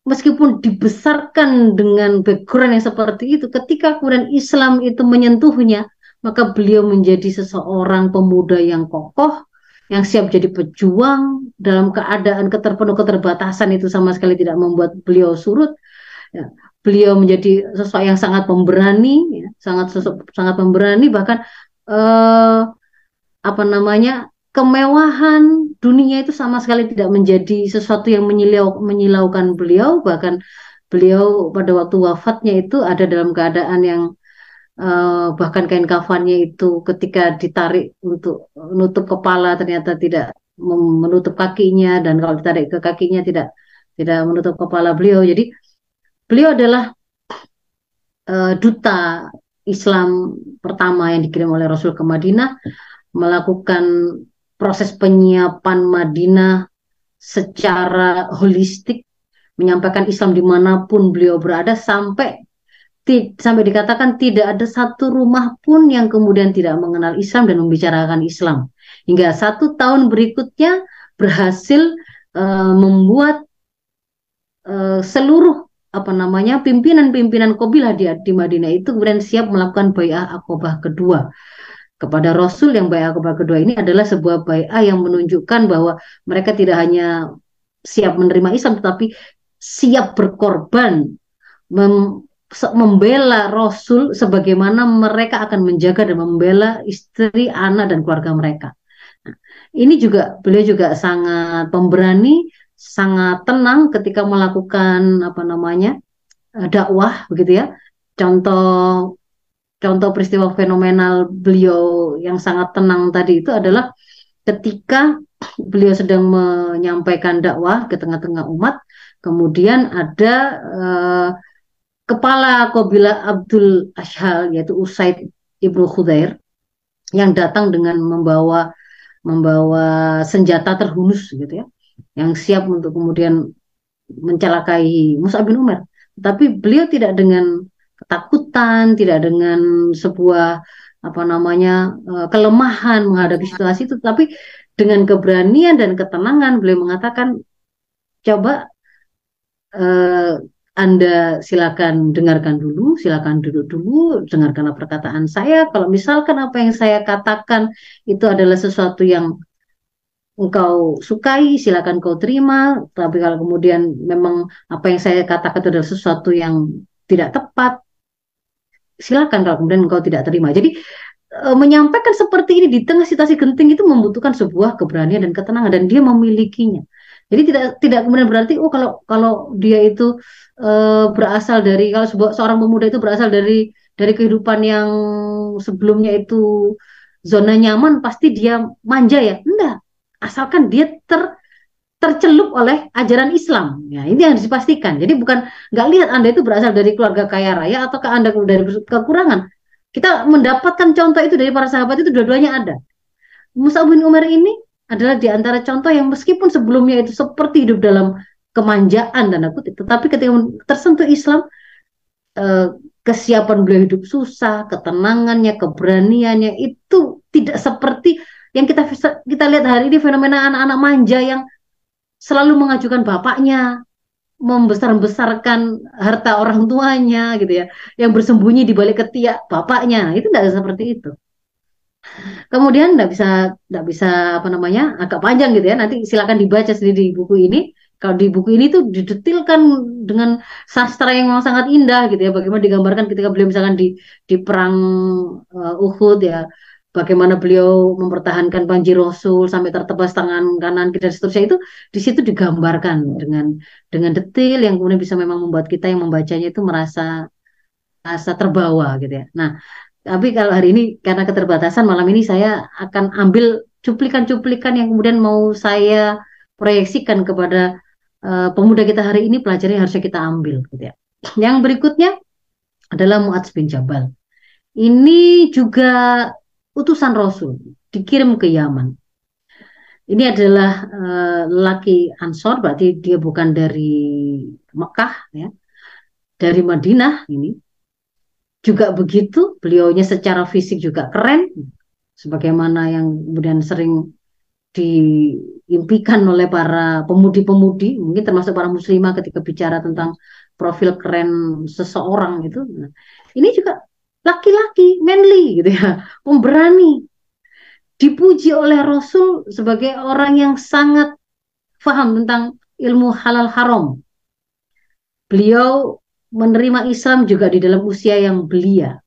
meskipun dibesarkan dengan background yang seperti itu, ketika kemudian Islam itu menyentuhnya, maka beliau menjadi seseorang pemuda yang kokoh, yang siap jadi pejuang dalam keadaan keterpenuh keterbatasan itu sama sekali tidak membuat beliau surut. Ya, beliau menjadi sosok yang sangat pemberani, ya, sangat sosok sangat pemberani bahkan eh, apa namanya kemewahan dunia itu sama sekali tidak menjadi sesuatu yang menyilau, menyilaukan beliau bahkan beliau pada waktu wafatnya itu ada dalam keadaan yang uh, bahkan kain kafannya itu ketika ditarik untuk menutup kepala ternyata tidak menutup kakinya dan kalau ditarik ke kakinya tidak tidak menutup kepala beliau. Jadi beliau adalah uh, duta Islam pertama yang dikirim oleh Rasul ke Madinah melakukan proses penyiapan Madinah secara holistik menyampaikan Islam di mana pun beliau berada sampai sampai dikatakan tidak ada satu rumah pun yang kemudian tidak mengenal Islam dan membicarakan Islam. Hingga satu tahun berikutnya berhasil uh, membuat uh, seluruh apa namanya pimpinan-pimpinan kabilah di, di Madinah itu kemudian siap melakukan bayah akobah kedua kepada Rasul yang bayah akobah kedua ini adalah sebuah bayah yang menunjukkan bahwa mereka tidak hanya siap menerima Islam tetapi siap berkorban membela Rasul sebagaimana mereka akan menjaga dan membela istri, anak dan keluarga mereka. Nah, ini juga beliau juga sangat pemberani, sangat tenang ketika melakukan apa namanya eh, dakwah begitu ya. Contoh contoh peristiwa fenomenal beliau yang sangat tenang tadi itu adalah ketika beliau sedang menyampaikan dakwah ke tengah-tengah umat, kemudian ada uh, kepala Qabila Abdul Ashal yaitu Usaid Ibnu Khudair yang datang dengan membawa membawa senjata terhunus gitu ya yang siap untuk kemudian mencelakai Musa bin Umar. Tapi beliau tidak dengan ketakutan tidak dengan sebuah apa namanya eh, kelemahan menghadapi situasi itu tapi dengan keberanian dan ketenangan beliau mengatakan coba eh, anda silakan dengarkan dulu, silakan duduk dulu, dengarkanlah perkataan saya. Kalau misalkan apa yang saya katakan itu adalah sesuatu yang engkau sukai, silakan kau terima. Tapi kalau kemudian memang apa yang saya katakan itu adalah sesuatu yang tidak tepat, silakan kalau kemudian engkau tidak terima. Jadi e, menyampaikan seperti ini di tengah situasi genting itu membutuhkan sebuah keberanian dan ketenangan dan dia memilikinya. Jadi tidak tidak kemudian berarti oh kalau kalau dia itu uh, berasal dari kalau sebuah, seorang pemuda itu berasal dari dari kehidupan yang sebelumnya itu zona nyaman pasti dia manja ya. Enggak. Asalkan dia ter tercelup oleh ajaran Islam. Ya, ini yang dipastikan. Jadi bukan nggak lihat Anda itu berasal dari keluarga kaya raya ataukah Anda dari kekurangan. Kita mendapatkan contoh itu dari para sahabat itu dua-duanya ada. Musa bin Umar ini adalah di antara contoh yang meskipun sebelumnya itu seperti hidup dalam kemanjaan dan aku tetapi ketika tersentuh Islam eh, kesiapan beliau hidup susah, ketenangannya, keberaniannya itu tidak seperti yang kita kita lihat hari ini fenomena anak-anak manja yang selalu mengajukan bapaknya, membesar-besarkan harta orang tuanya gitu ya, yang bersembunyi di balik ketiak bapaknya. Itu tidak seperti itu. Kemudian tidak bisa tidak bisa apa namanya agak panjang gitu ya. Nanti silakan dibaca sendiri di buku ini. Kalau di buku ini tuh didetilkan dengan sastra yang memang sangat indah gitu ya. Bagaimana digambarkan ketika beliau misalkan di di perang uh, Uhud ya. Bagaimana beliau mempertahankan panji Rasul sampai tertebas tangan kanan dan seterusnya itu di situ digambarkan dengan dengan detail yang kemudian bisa memang membuat kita yang membacanya itu merasa merasa terbawa gitu ya. Nah, tapi kalau hari ini karena keterbatasan malam ini saya akan ambil cuplikan-cuplikan yang kemudian mau saya proyeksikan kepada uh, pemuda kita hari ini pelajaran yang harusnya kita ambil gitu ya. Yang berikutnya adalah Muadz bin Jabal. Ini juga utusan Rasul dikirim ke Yaman. Ini adalah uh, laki Ansor, berarti dia bukan dari Mekah ya, dari Madinah ini juga begitu, beliaunya secara fisik juga keren, sebagaimana yang kemudian sering diimpikan oleh para pemudi-pemudi, mungkin termasuk para muslimah ketika bicara tentang profil keren seseorang itu. Nah, ini juga laki-laki, manly gitu ya, pemberani. dipuji oleh Rasul sebagai orang yang sangat faham tentang ilmu halal haram. Beliau menerima Islam juga di dalam usia yang belia.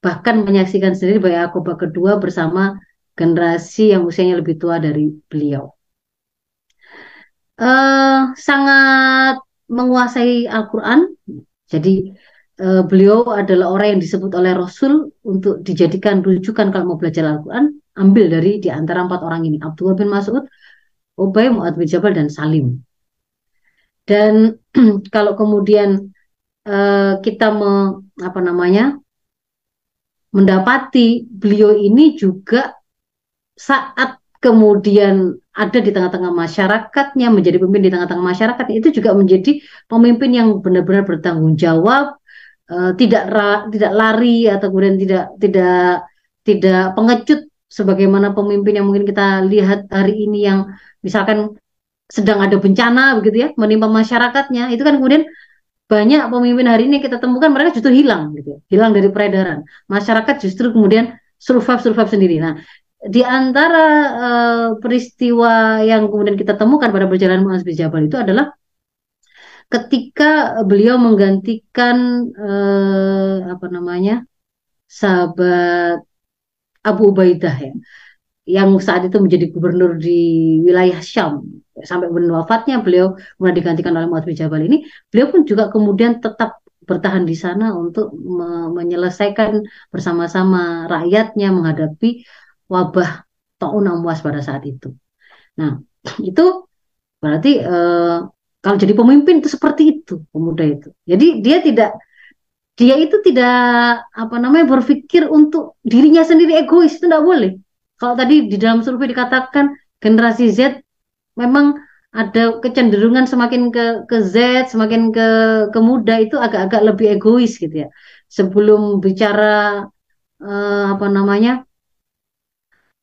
Bahkan menyaksikan sendiri bahwa Yakobah kedua bersama generasi yang usianya lebih tua dari beliau. Uh, sangat menguasai Al-Quran. Jadi uh, beliau adalah orang yang disebut oleh Rasul untuk dijadikan rujukan kalau mau belajar Al-Quran. Ambil dari di antara empat orang ini. Abdullah bin Mas'ud, Ubay, Mu'ad bin Jabal, dan Salim. Dan kalau kemudian uh, kita me, apa namanya mendapati beliau ini juga saat kemudian ada di tengah-tengah masyarakatnya, menjadi pemimpin di tengah-tengah masyarakat, itu juga menjadi pemimpin yang benar-benar bertanggung jawab, uh, tidak ra, tidak lari atau kemudian tidak tidak tidak pengecut sebagaimana pemimpin yang mungkin kita lihat hari ini yang misalkan sedang ada bencana begitu ya menimpa masyarakatnya. Itu kan kemudian banyak pemimpin hari ini kita temukan mereka justru hilang gitu ya, hilang dari peredaran. Masyarakat justru kemudian survive survive sendiri. Nah di antara uh, peristiwa yang kemudian kita temukan pada perjalanan Muaz bin itu adalah ketika beliau menggantikan uh, apa namanya sahabat Abu Ubaidah ya yang saat itu menjadi gubernur di wilayah Syam sampai kemudian wafatnya beliau kemudian digantikan oleh Muaz bin Jabal ini beliau pun juga kemudian tetap bertahan di sana untuk me menyelesaikan bersama-sama rakyatnya menghadapi wabah taun amwas pada saat itu. Nah, itu berarti eh, kalau jadi pemimpin itu seperti itu pemuda itu. Jadi dia tidak dia itu tidak apa namanya berpikir untuk dirinya sendiri egois itu tidak boleh. Kalau tadi di dalam survei dikatakan generasi Z memang ada kecenderungan semakin ke ke Z, semakin ke ke muda itu agak-agak lebih egois gitu ya. Sebelum bicara uh, apa namanya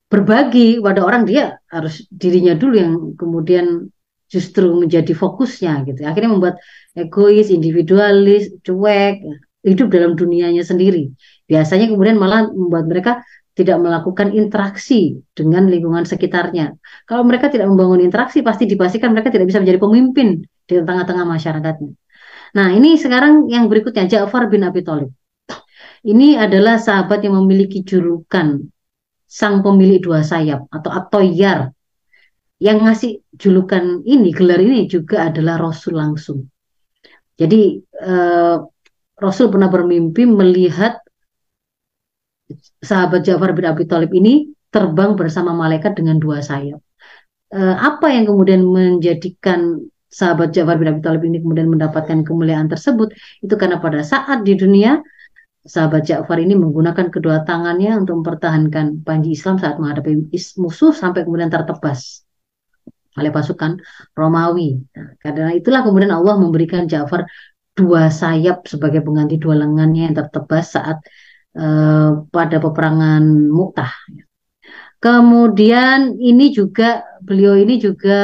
berbagi pada orang dia harus dirinya dulu yang kemudian justru menjadi fokusnya gitu. Akhirnya membuat egois, individualis, cuek, hidup dalam dunianya sendiri. Biasanya kemudian malah membuat mereka tidak melakukan interaksi dengan lingkungan sekitarnya. Kalau mereka tidak membangun interaksi, pasti dipastikan mereka tidak bisa menjadi pemimpin di tengah-tengah masyarakatnya. Nah, ini sekarang yang berikutnya Ja'far bin Abi Thalib. Ini adalah sahabat yang memiliki julukan sang pemilik dua sayap atau Atoyar yang ngasih julukan ini gelar ini juga adalah Rasul langsung. Jadi eh, Rasul pernah bermimpi melihat sahabat Ja'far bin Abi Thalib ini terbang bersama malaikat dengan dua sayap. Eh, apa yang kemudian menjadikan sahabat Ja'far bin Abi Thalib ini kemudian mendapatkan kemuliaan tersebut itu karena pada saat di dunia sahabat Ja'far ini menggunakan kedua tangannya untuk mempertahankan panji Islam saat menghadapi musuh sampai kemudian tertebas oleh pasukan Romawi. Nah, karena itulah kemudian Allah memberikan Ja'far dua sayap sebagai pengganti dua lengannya yang tertebas saat uh, pada peperangan Mu'tah. Kemudian ini juga beliau ini juga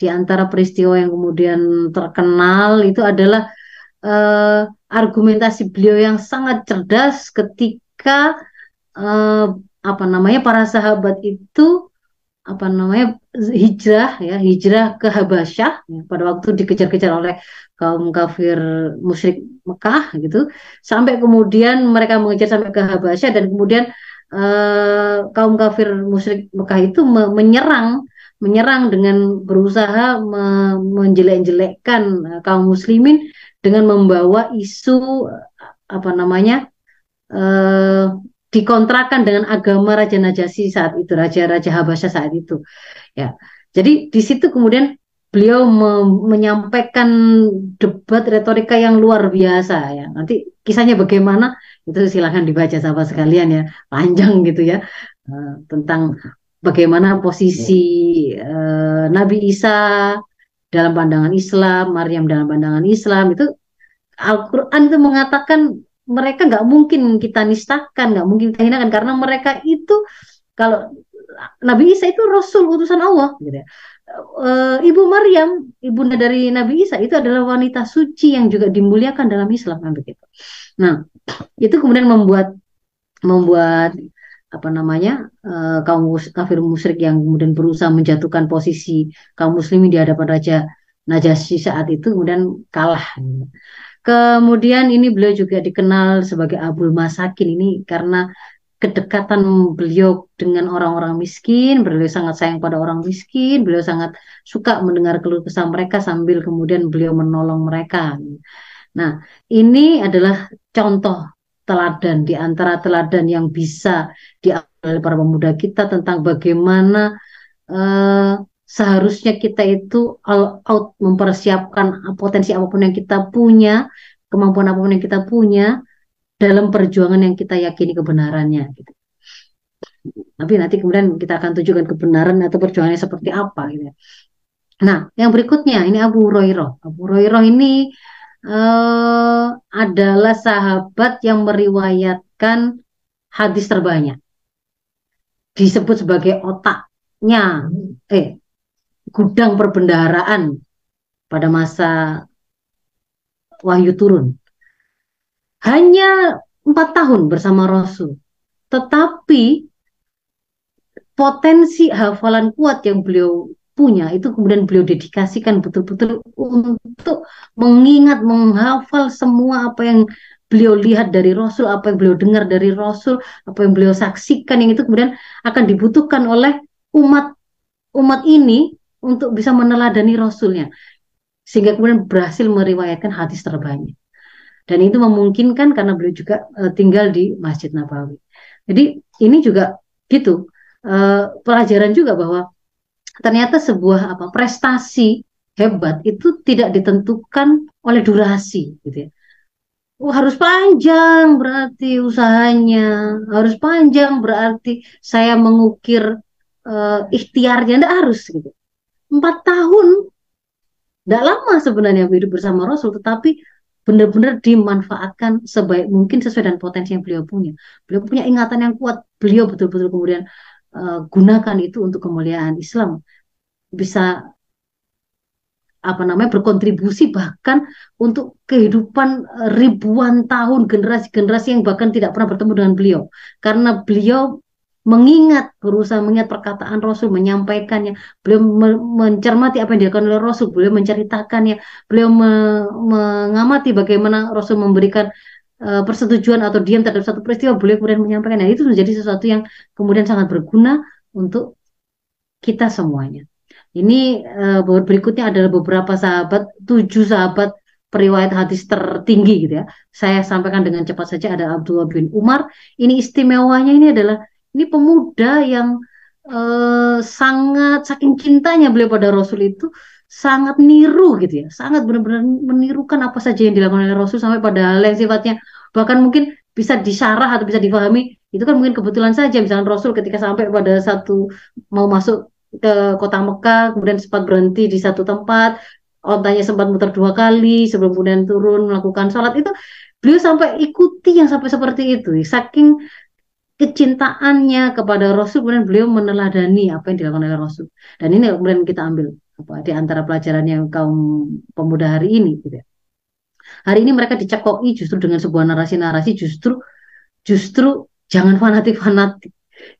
di antara peristiwa yang kemudian terkenal itu adalah uh, argumentasi beliau yang sangat cerdas ketika uh, apa namanya para sahabat itu apa namanya hijrah ya hijrah ke Habasyah ya, pada waktu dikejar-kejar oleh kaum kafir musyrik Mekah gitu. Sampai kemudian mereka mengejar sampai ke Habasyah dan kemudian uh, kaum kafir musyrik Mekah itu me menyerang menyerang dengan berusaha me menjelek-jelekkan uh, kaum muslimin dengan membawa isu apa namanya eh, dikontrakan dengan agama Raja Najasyi saat itu, Raja-Raja Habasya saat itu. Ya, jadi di situ kemudian beliau me menyampaikan debat retorika yang luar biasa ya. Nanti kisahnya bagaimana itu silahkan dibaca sahabat sekalian ya, panjang gitu ya uh, tentang bagaimana posisi uh, Nabi Isa dalam pandangan Islam, Maryam dalam pandangan Islam itu Al-Quran itu mengatakan mereka nggak mungkin kita nistakan, nggak mungkin kita hinakan karena mereka itu kalau Nabi Isa itu Rasul utusan Allah, gitu ya. E, Ibu Maryam, ibunda dari Nabi Isa itu adalah wanita suci yang juga dimuliakan dalam Islam, kan begitu. Nah, itu kemudian membuat membuat apa namanya uh, kaum kafir musyrik yang kemudian berusaha menjatuhkan posisi kaum muslimin di hadapan raja Najasyi saat itu kemudian kalah. Kemudian ini beliau juga dikenal sebagai Abul Masakin ini karena kedekatan beliau dengan orang-orang miskin, beliau sangat sayang pada orang miskin, beliau sangat suka mendengar keluh kesah mereka sambil kemudian beliau menolong mereka. Nah, ini adalah contoh teladan di antara teladan yang bisa diambil para pemuda kita tentang bagaimana uh, seharusnya kita itu all out mempersiapkan potensi apa pun yang kita punya, kemampuan apa pun yang kita punya dalam perjuangan yang kita yakini kebenarannya. Gitu. Tapi nanti kemudian kita akan tunjukkan kebenaran atau perjuangannya seperti apa. Gitu. Nah, yang berikutnya ini Abu Hurairah. Abu Hurairah ini uh, adalah sahabat yang meriwayatkan hadis terbanyak. Disebut sebagai otaknya, eh, gudang perbendaharaan pada masa wahyu turun. Hanya empat tahun bersama Rasul. Tetapi potensi hafalan kuat yang beliau punya itu kemudian beliau dedikasikan betul-betul untuk mengingat menghafal semua apa yang beliau lihat dari Rasul, apa yang beliau dengar dari Rasul, apa yang beliau saksikan yang itu kemudian akan dibutuhkan oleh umat umat ini untuk bisa meneladani Rasulnya sehingga kemudian berhasil meriwayatkan hadis terbanyak dan itu memungkinkan karena beliau juga uh, tinggal di Masjid Nabawi jadi ini juga gitu uh, pelajaran juga bahwa ternyata sebuah apa prestasi hebat itu tidak ditentukan oleh durasi gitu ya. Oh, harus panjang berarti usahanya, harus panjang berarti saya mengukir uh, ikhtiarnya, tidak harus gitu. Empat tahun, tidak lama sebenarnya hidup bersama Rasul, tetapi benar-benar dimanfaatkan sebaik mungkin sesuai dengan potensi yang beliau punya. Beliau punya ingatan yang kuat, beliau betul-betul kemudian uh, gunakan itu untuk kemuliaan Islam. Bisa apa namanya berkontribusi bahkan untuk kehidupan eh, ribuan tahun generasi-generasi yang bahkan tidak pernah bertemu dengan beliau. Karena beliau mengingat berusaha mengingat perkataan Rasul menyampaikannya beliau mencermati apa yang dilakukan oleh Rasul beliau menceritakannya beliau me mengamati bagaimana Rasul memberikan uh, persetujuan atau diam terhadap satu peristiwa beliau kemudian menyampaikan nah, itu menjadi sesuatu yang kemudian sangat berguna untuk kita semuanya ini uh, berikutnya adalah beberapa sahabat, tujuh sahabat periwayat hadis tertinggi gitu ya. Saya sampaikan dengan cepat saja ada Abdullah bin Umar. Ini istimewanya ini adalah ini pemuda yang uh, sangat saking cintanya beliau pada Rasul itu sangat niru gitu ya, sangat benar-benar menirukan apa saja yang dilakukan oleh Rasul sampai pada hal yang sifatnya. Bahkan mungkin bisa disarah atau bisa difahami itu kan mungkin kebetulan saja. Misalnya Rasul ketika sampai pada satu mau masuk ke kota Mekah, kemudian sempat berhenti di satu tempat, ontanya sempat muter dua kali sebelum kemudian turun melakukan sholat. Itu beliau sampai ikuti yang sampai seperti itu. Saking kecintaannya kepada Rasul kemudian beliau meneladani apa yang dilakukan oleh Rasul dan ini kemudian kita ambil apa di antara pelajaran yang kaum pemuda hari ini gitu ya. hari ini mereka dicekoi justru dengan sebuah narasi-narasi justru justru jangan fanatik-fanatik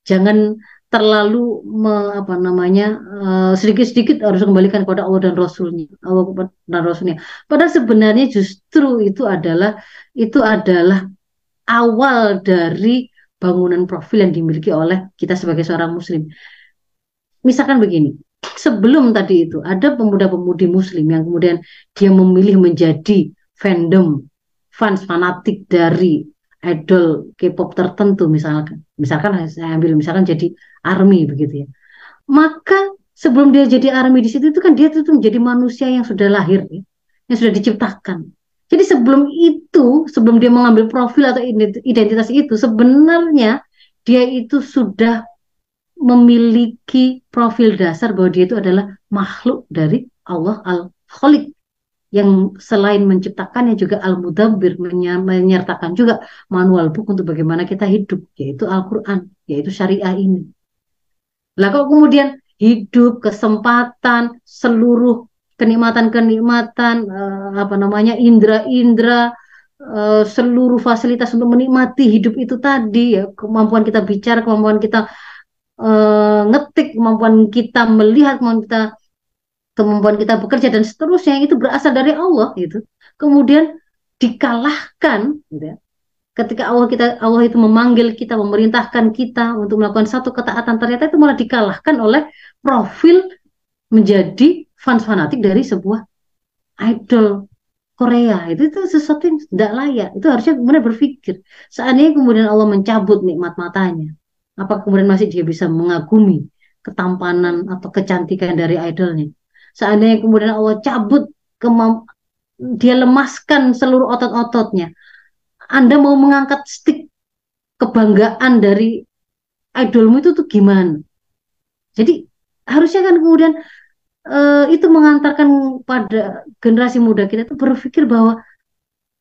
jangan terlalu me, apa namanya uh, sedikit-sedikit harus kembalikan kepada Allah dan Rasulnya Allah dan Rasulnya. Padahal sebenarnya justru itu adalah itu adalah awal dari bangunan profil yang dimiliki oleh kita sebagai seorang Muslim. Misalkan begini, sebelum tadi itu ada pemuda-pemudi Muslim yang kemudian dia memilih menjadi fandom fans fanatik dari idol K-pop tertentu misalkan. Misalkan saya ambil misalkan jadi army begitu ya. Maka sebelum dia jadi army di situ itu kan dia itu menjadi manusia yang sudah lahir ya, yang sudah diciptakan jadi sebelum itu sebelum dia mengambil profil atau identitas itu sebenarnya dia itu sudah memiliki profil dasar bahwa dia itu adalah makhluk dari Allah al-Khaliq yang selain menciptakannya juga Al-Mudabbir menyertakan juga manual book untuk bagaimana kita hidup yaitu Al-Qur'an yaitu syariah ini. Lah kok kemudian hidup kesempatan seluruh kenikmatan-kenikmatan uh, apa namanya indra-indra uh, seluruh fasilitas untuk menikmati hidup itu tadi ya. Kemampuan kita bicara kemampuan kita uh, ngetik kemampuan kita melihat kemampuan kita kemampuan kita bekerja dan seterusnya itu berasal dari Allah gitu. Kemudian dikalahkan gitu ya. Ketika Allah kita Allah itu memanggil kita memerintahkan kita untuk melakukan satu ketaatan ternyata itu malah dikalahkan oleh profil menjadi fans fanatik dari sebuah idol Korea. Itu itu sesuatu yang tidak layak. Itu harusnya kemudian berpikir seandainya kemudian Allah mencabut nikmat matanya apa kemudian masih dia bisa mengagumi ketampanan atau kecantikan dari idolnya? Seandainya kemudian Allah cabut kemamp dia lemaskan seluruh otot-ototnya anda mau mengangkat stick kebanggaan dari idolmu itu tuh gimana? Jadi harusnya kan kemudian uh, itu mengantarkan pada generasi muda kita itu berpikir bahwa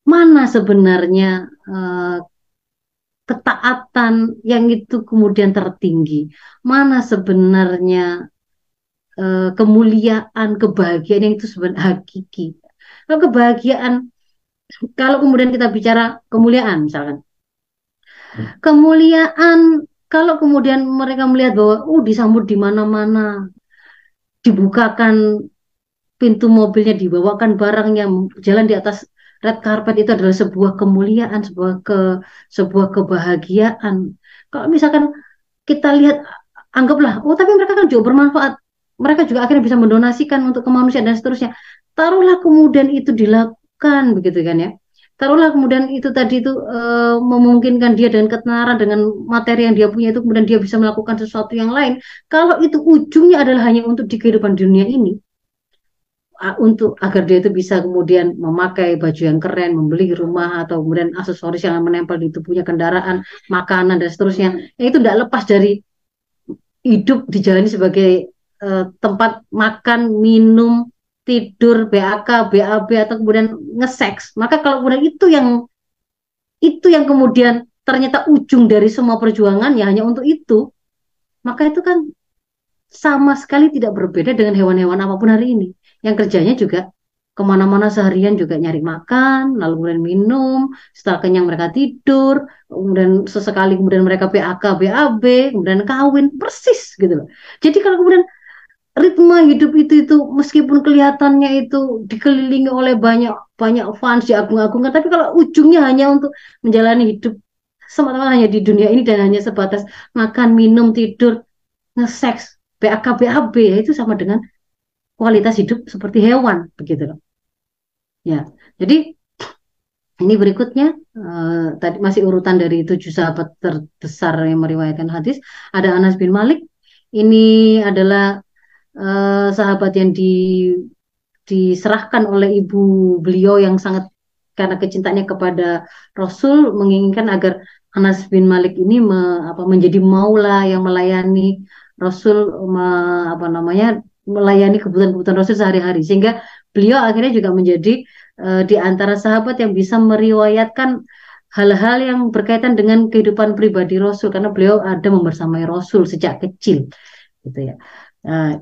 mana sebenarnya uh, ketaatan yang itu kemudian tertinggi, mana sebenarnya uh, kemuliaan, kebahagiaan yang itu sebenarnya hakiki. Kalau kebahagiaan kalau kemudian kita bicara kemuliaan misalkan. Kemuliaan kalau kemudian mereka melihat bahwa uh disambut di mana-mana dibukakan pintu mobilnya dibawakan barang yang jalan di atas red carpet itu adalah sebuah kemuliaan sebuah ke sebuah kebahagiaan. Kalau misalkan kita lihat anggaplah oh tapi mereka kan juga bermanfaat. Mereka juga akhirnya bisa mendonasikan untuk kemanusiaan dan seterusnya. Taruhlah kemudian itu dilakukan begitu kan ya taruhlah kemudian itu tadi itu e, memungkinkan dia dengan ketenaran dengan materi yang dia punya itu kemudian dia bisa melakukan sesuatu yang lain kalau itu ujungnya adalah hanya untuk di kehidupan dunia ini untuk agar dia itu bisa kemudian memakai baju yang keren, membeli rumah atau kemudian aksesoris yang menempel di tubuhnya, kendaraan, makanan dan seterusnya. Ya, itu tidak lepas dari hidup dijalani sebagai uh, tempat makan, minum, tidur BAK, BAB atau kemudian ngeseks, maka kalau kemudian itu yang itu yang kemudian ternyata ujung dari semua perjuangan ya hanya untuk itu, maka itu kan sama sekali tidak berbeda dengan hewan-hewan apa pun hari ini. Yang kerjanya juga ke mana-mana seharian juga nyari makan, lalu kemudian minum, setelah kenyang mereka tidur, kemudian sesekali kemudian mereka BAK, BAB, kemudian kawin, persis gitu loh. Jadi kalau kemudian ritme hidup itu itu meskipun kelihatannya itu dikelilingi oleh banyak banyak fans diagung-agungkan tapi kalau ujungnya hanya untuk menjalani hidup semata-mata hanya di dunia ini dan hanya sebatas makan minum tidur ngeseks BAK BAB ya itu sama dengan kualitas hidup seperti hewan begitu loh. Ya jadi ini berikutnya uh, tadi masih urutan dari tujuh sahabat terbesar yang meriwayatkan hadis ada Anas bin Malik. Ini adalah uh, sahabat yang di, diserahkan oleh ibu beliau yang sangat karena kecintanya kepada Rasul menginginkan agar Anas bin Malik ini me, apa, menjadi maula yang melayani Rasul me, apa namanya melayani kebutuhan-kebutuhan Rasul sehari-hari sehingga beliau akhirnya juga menjadi uh, di antara sahabat yang bisa meriwayatkan hal-hal yang berkaitan dengan kehidupan pribadi Rasul karena beliau ada membersamai Rasul sejak kecil gitu ya. Nah,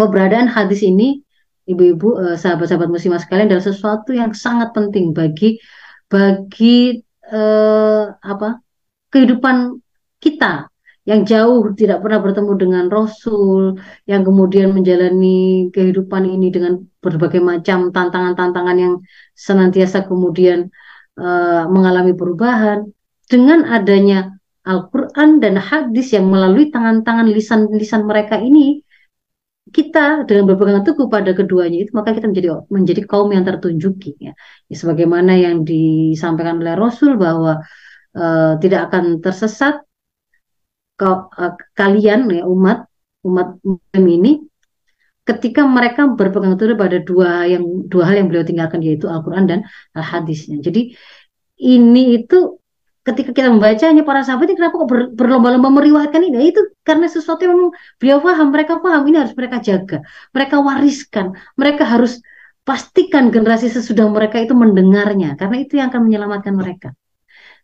keberadaan hadis ini, ibu-ibu, eh, sahabat-sahabat muslimah sekalian adalah sesuatu yang sangat penting bagi bagi eh, apa kehidupan kita yang jauh tidak pernah bertemu dengan Rasul, yang kemudian menjalani kehidupan ini dengan berbagai macam tantangan-tantangan yang senantiasa kemudian uh, mengalami perubahan. Dengan adanya Al-Quran dan hadis yang melalui tangan-tangan lisan-lisan mereka ini kita dengan berpegang teguh pada keduanya itu maka kita menjadi menjadi kaum yang tertunjuki ya. ya sebagaimana yang disampaikan oleh Rasul bahwa uh, tidak akan tersesat kau, uh, kalian ya umat umat muslim ini ketika mereka berpegang teguh pada dua yang dua hal yang beliau tinggalkan yaitu Al-Qur'an dan Al-Hadisnya. Jadi ini itu ketika kita membacanya para sahabat ini kenapa kok ber, berlomba-lomba meriwayatkan ini? Nah, itu karena sesuatu yang memang beliau paham, mereka paham ini harus mereka jaga, mereka wariskan, mereka harus pastikan generasi sesudah mereka itu mendengarnya karena itu yang akan menyelamatkan mereka.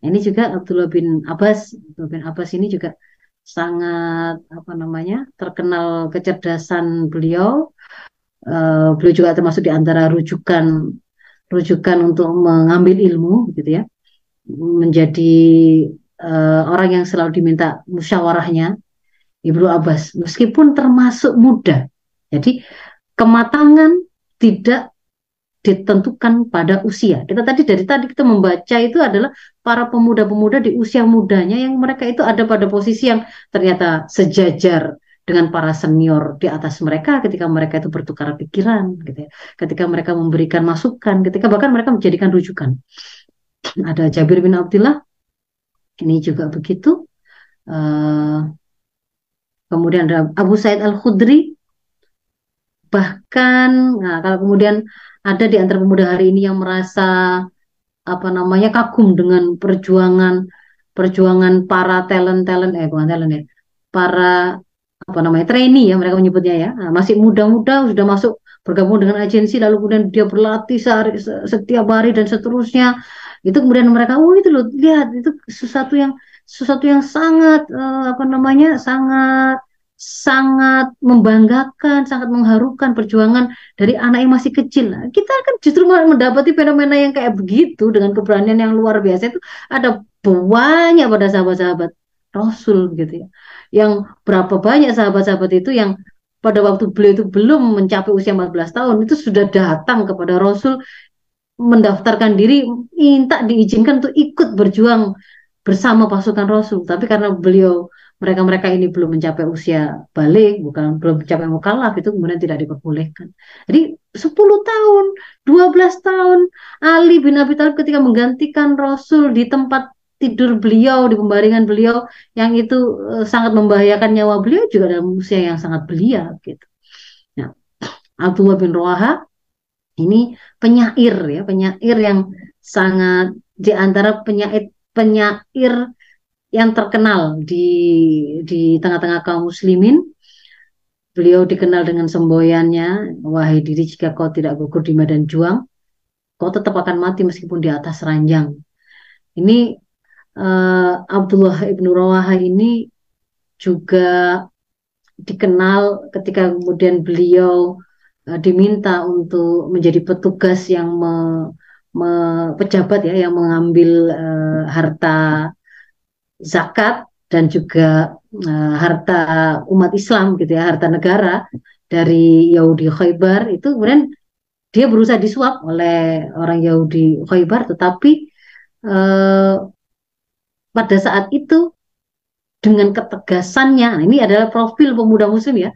Nah, ini juga Abdullah bin Abbas, Abdullah bin Abbas ini juga sangat apa namanya terkenal kecerdasan beliau. Uh, beliau juga termasuk di antara rujukan rujukan untuk mengambil ilmu gitu ya menjadi uh, orang yang selalu diminta musyawarahnya Ibnu Abbas meskipun termasuk muda jadi kematangan tidak ditentukan pada usia. Kita tadi dari tadi kita membaca itu adalah para pemuda-pemuda di usia mudanya yang mereka itu ada pada posisi yang ternyata sejajar dengan para senior di atas mereka ketika mereka itu bertukar pikiran gitu ya. Ketika mereka memberikan masukan, ketika bahkan mereka menjadikan rujukan. Ada Jabir bin Abdullah ini juga begitu. Uh, kemudian ada Abu Said Al Khudri bahkan nah kalau kemudian ada di antara pemuda hari ini yang merasa apa namanya kagum dengan perjuangan perjuangan para talent talent eh bukan talent ya para apa namanya trainee ya mereka menyebutnya ya. Nah, masih muda-muda sudah masuk bergabung dengan agensi lalu kemudian dia berlatih sehari, setiap hari dan seterusnya itu kemudian mereka oh itu loh lihat itu sesuatu yang sesuatu yang sangat uh, apa namanya sangat sangat membanggakan, sangat mengharukan perjuangan dari anak yang masih kecil. Nah, kita kan justru mendapati fenomena yang kayak begitu dengan keberanian yang luar biasa itu ada banyak pada sahabat-sahabat Rasul gitu ya yang berapa banyak sahabat-sahabat itu yang pada waktu beliau itu belum mencapai usia 14 tahun itu sudah datang kepada Rasul mendaftarkan diri minta diizinkan untuk ikut berjuang bersama pasukan Rasul tapi karena beliau mereka-mereka ini belum mencapai usia balik bukan belum mencapai mukallaf itu kemudian tidak diperbolehkan jadi 10 tahun 12 tahun Ali bin Abi Thalib ketika menggantikan Rasul di tempat tidur beliau, di pembaringan beliau yang itu uh, sangat membahayakan nyawa beliau juga dalam usia yang sangat belia gitu. Nah, Abdullah bin Rawaha ini penyair ya, penyair yang sangat di antara penyair penyair yang terkenal di di tengah-tengah kaum muslimin. Beliau dikenal dengan semboyannya, wahai diri jika kau tidak gugur di medan juang, kau tetap akan mati meskipun di atas ranjang. Ini uh, Abdullah ibnu Rawaha ini juga dikenal ketika kemudian beliau uh, diminta untuk menjadi petugas yang me, me, pejabat ya yang mengambil uh, harta zakat dan juga uh, harta umat Islam gitu ya harta negara dari Yahudi Khaybar itu kemudian dia berusaha disuap oleh orang Yahudi Khaybar tetapi uh, pada saat itu dengan ketegasannya, nah ini adalah profil pemuda muslim ya.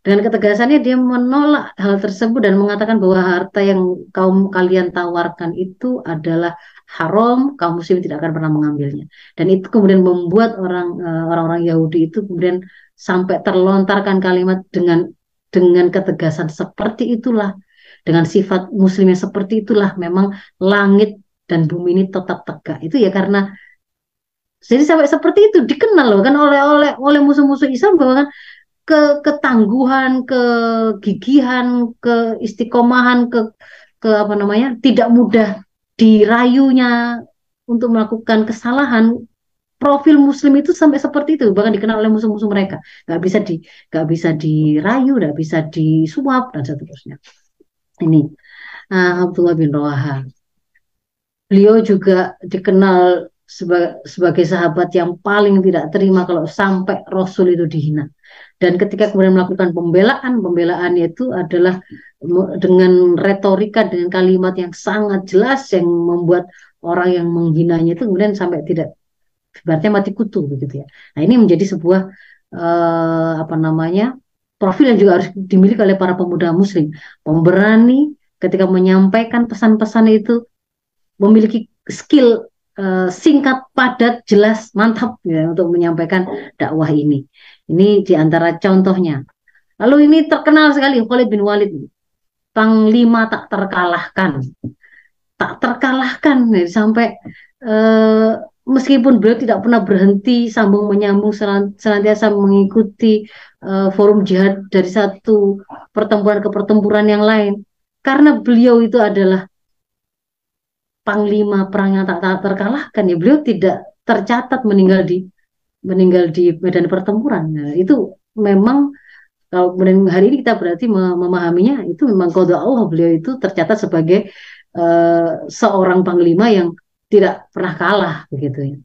Dengan ketegasannya dia menolak hal tersebut dan mengatakan bahwa harta yang kaum kalian tawarkan itu adalah haram, kaum muslim tidak akan pernah mengambilnya. Dan itu kemudian membuat orang eh, orang-orang Yahudi itu kemudian sampai terlontarkan kalimat dengan dengan ketegasan seperti itulah dengan sifat muslim yang seperti itulah memang langit dan bumi ini tetap tegak. Itu ya karena jadi sampai seperti itu dikenal loh kan oleh oleh oleh musuh-musuh Islam bahwa kan ke ketangguhan, kegigihan, keistiqomahan, ke ke apa namanya tidak mudah dirayunya untuk melakukan kesalahan profil muslim itu sampai seperti itu bahkan dikenal oleh musuh-musuh mereka. Nggak bisa di nggak bisa dirayu nggak bisa disuap dan seterusnya. Ini uh, Abdullah bin Rawaha beliau juga dikenal sebagai, sahabat yang paling tidak terima kalau sampai Rasul itu dihina. Dan ketika kemudian melakukan pembelaan, pembelaan itu adalah dengan retorika, dengan kalimat yang sangat jelas yang membuat orang yang menghinanya itu kemudian sampai tidak berarti mati kutu begitu ya. Nah ini menjadi sebuah uh, apa namanya profil yang juga harus dimiliki oleh para pemuda Muslim, pemberani ketika menyampaikan pesan-pesan itu memiliki skill Eh, singkat, padat, jelas, mantap ya untuk menyampaikan dakwah ini. Ini di antara contohnya. Lalu ini terkenal sekali Khalid bin Walid, panglima tak terkalahkan, tak terkalahkan ya, sampai uh, meskipun beliau tidak pernah berhenti sambung menyambung senantiasa mengikuti uh, forum jihad dari satu pertempuran ke pertempuran yang lain, karena beliau itu adalah panglima perang yang tak, tak terkalahkan ya. Beliau tidak tercatat meninggal di meninggal di medan pertempuran. Nah, itu memang kalau kemudian hari ini kita berarti memahaminya itu memang kode Allah beliau itu tercatat sebagai uh, seorang panglima yang tidak pernah kalah begitu ya.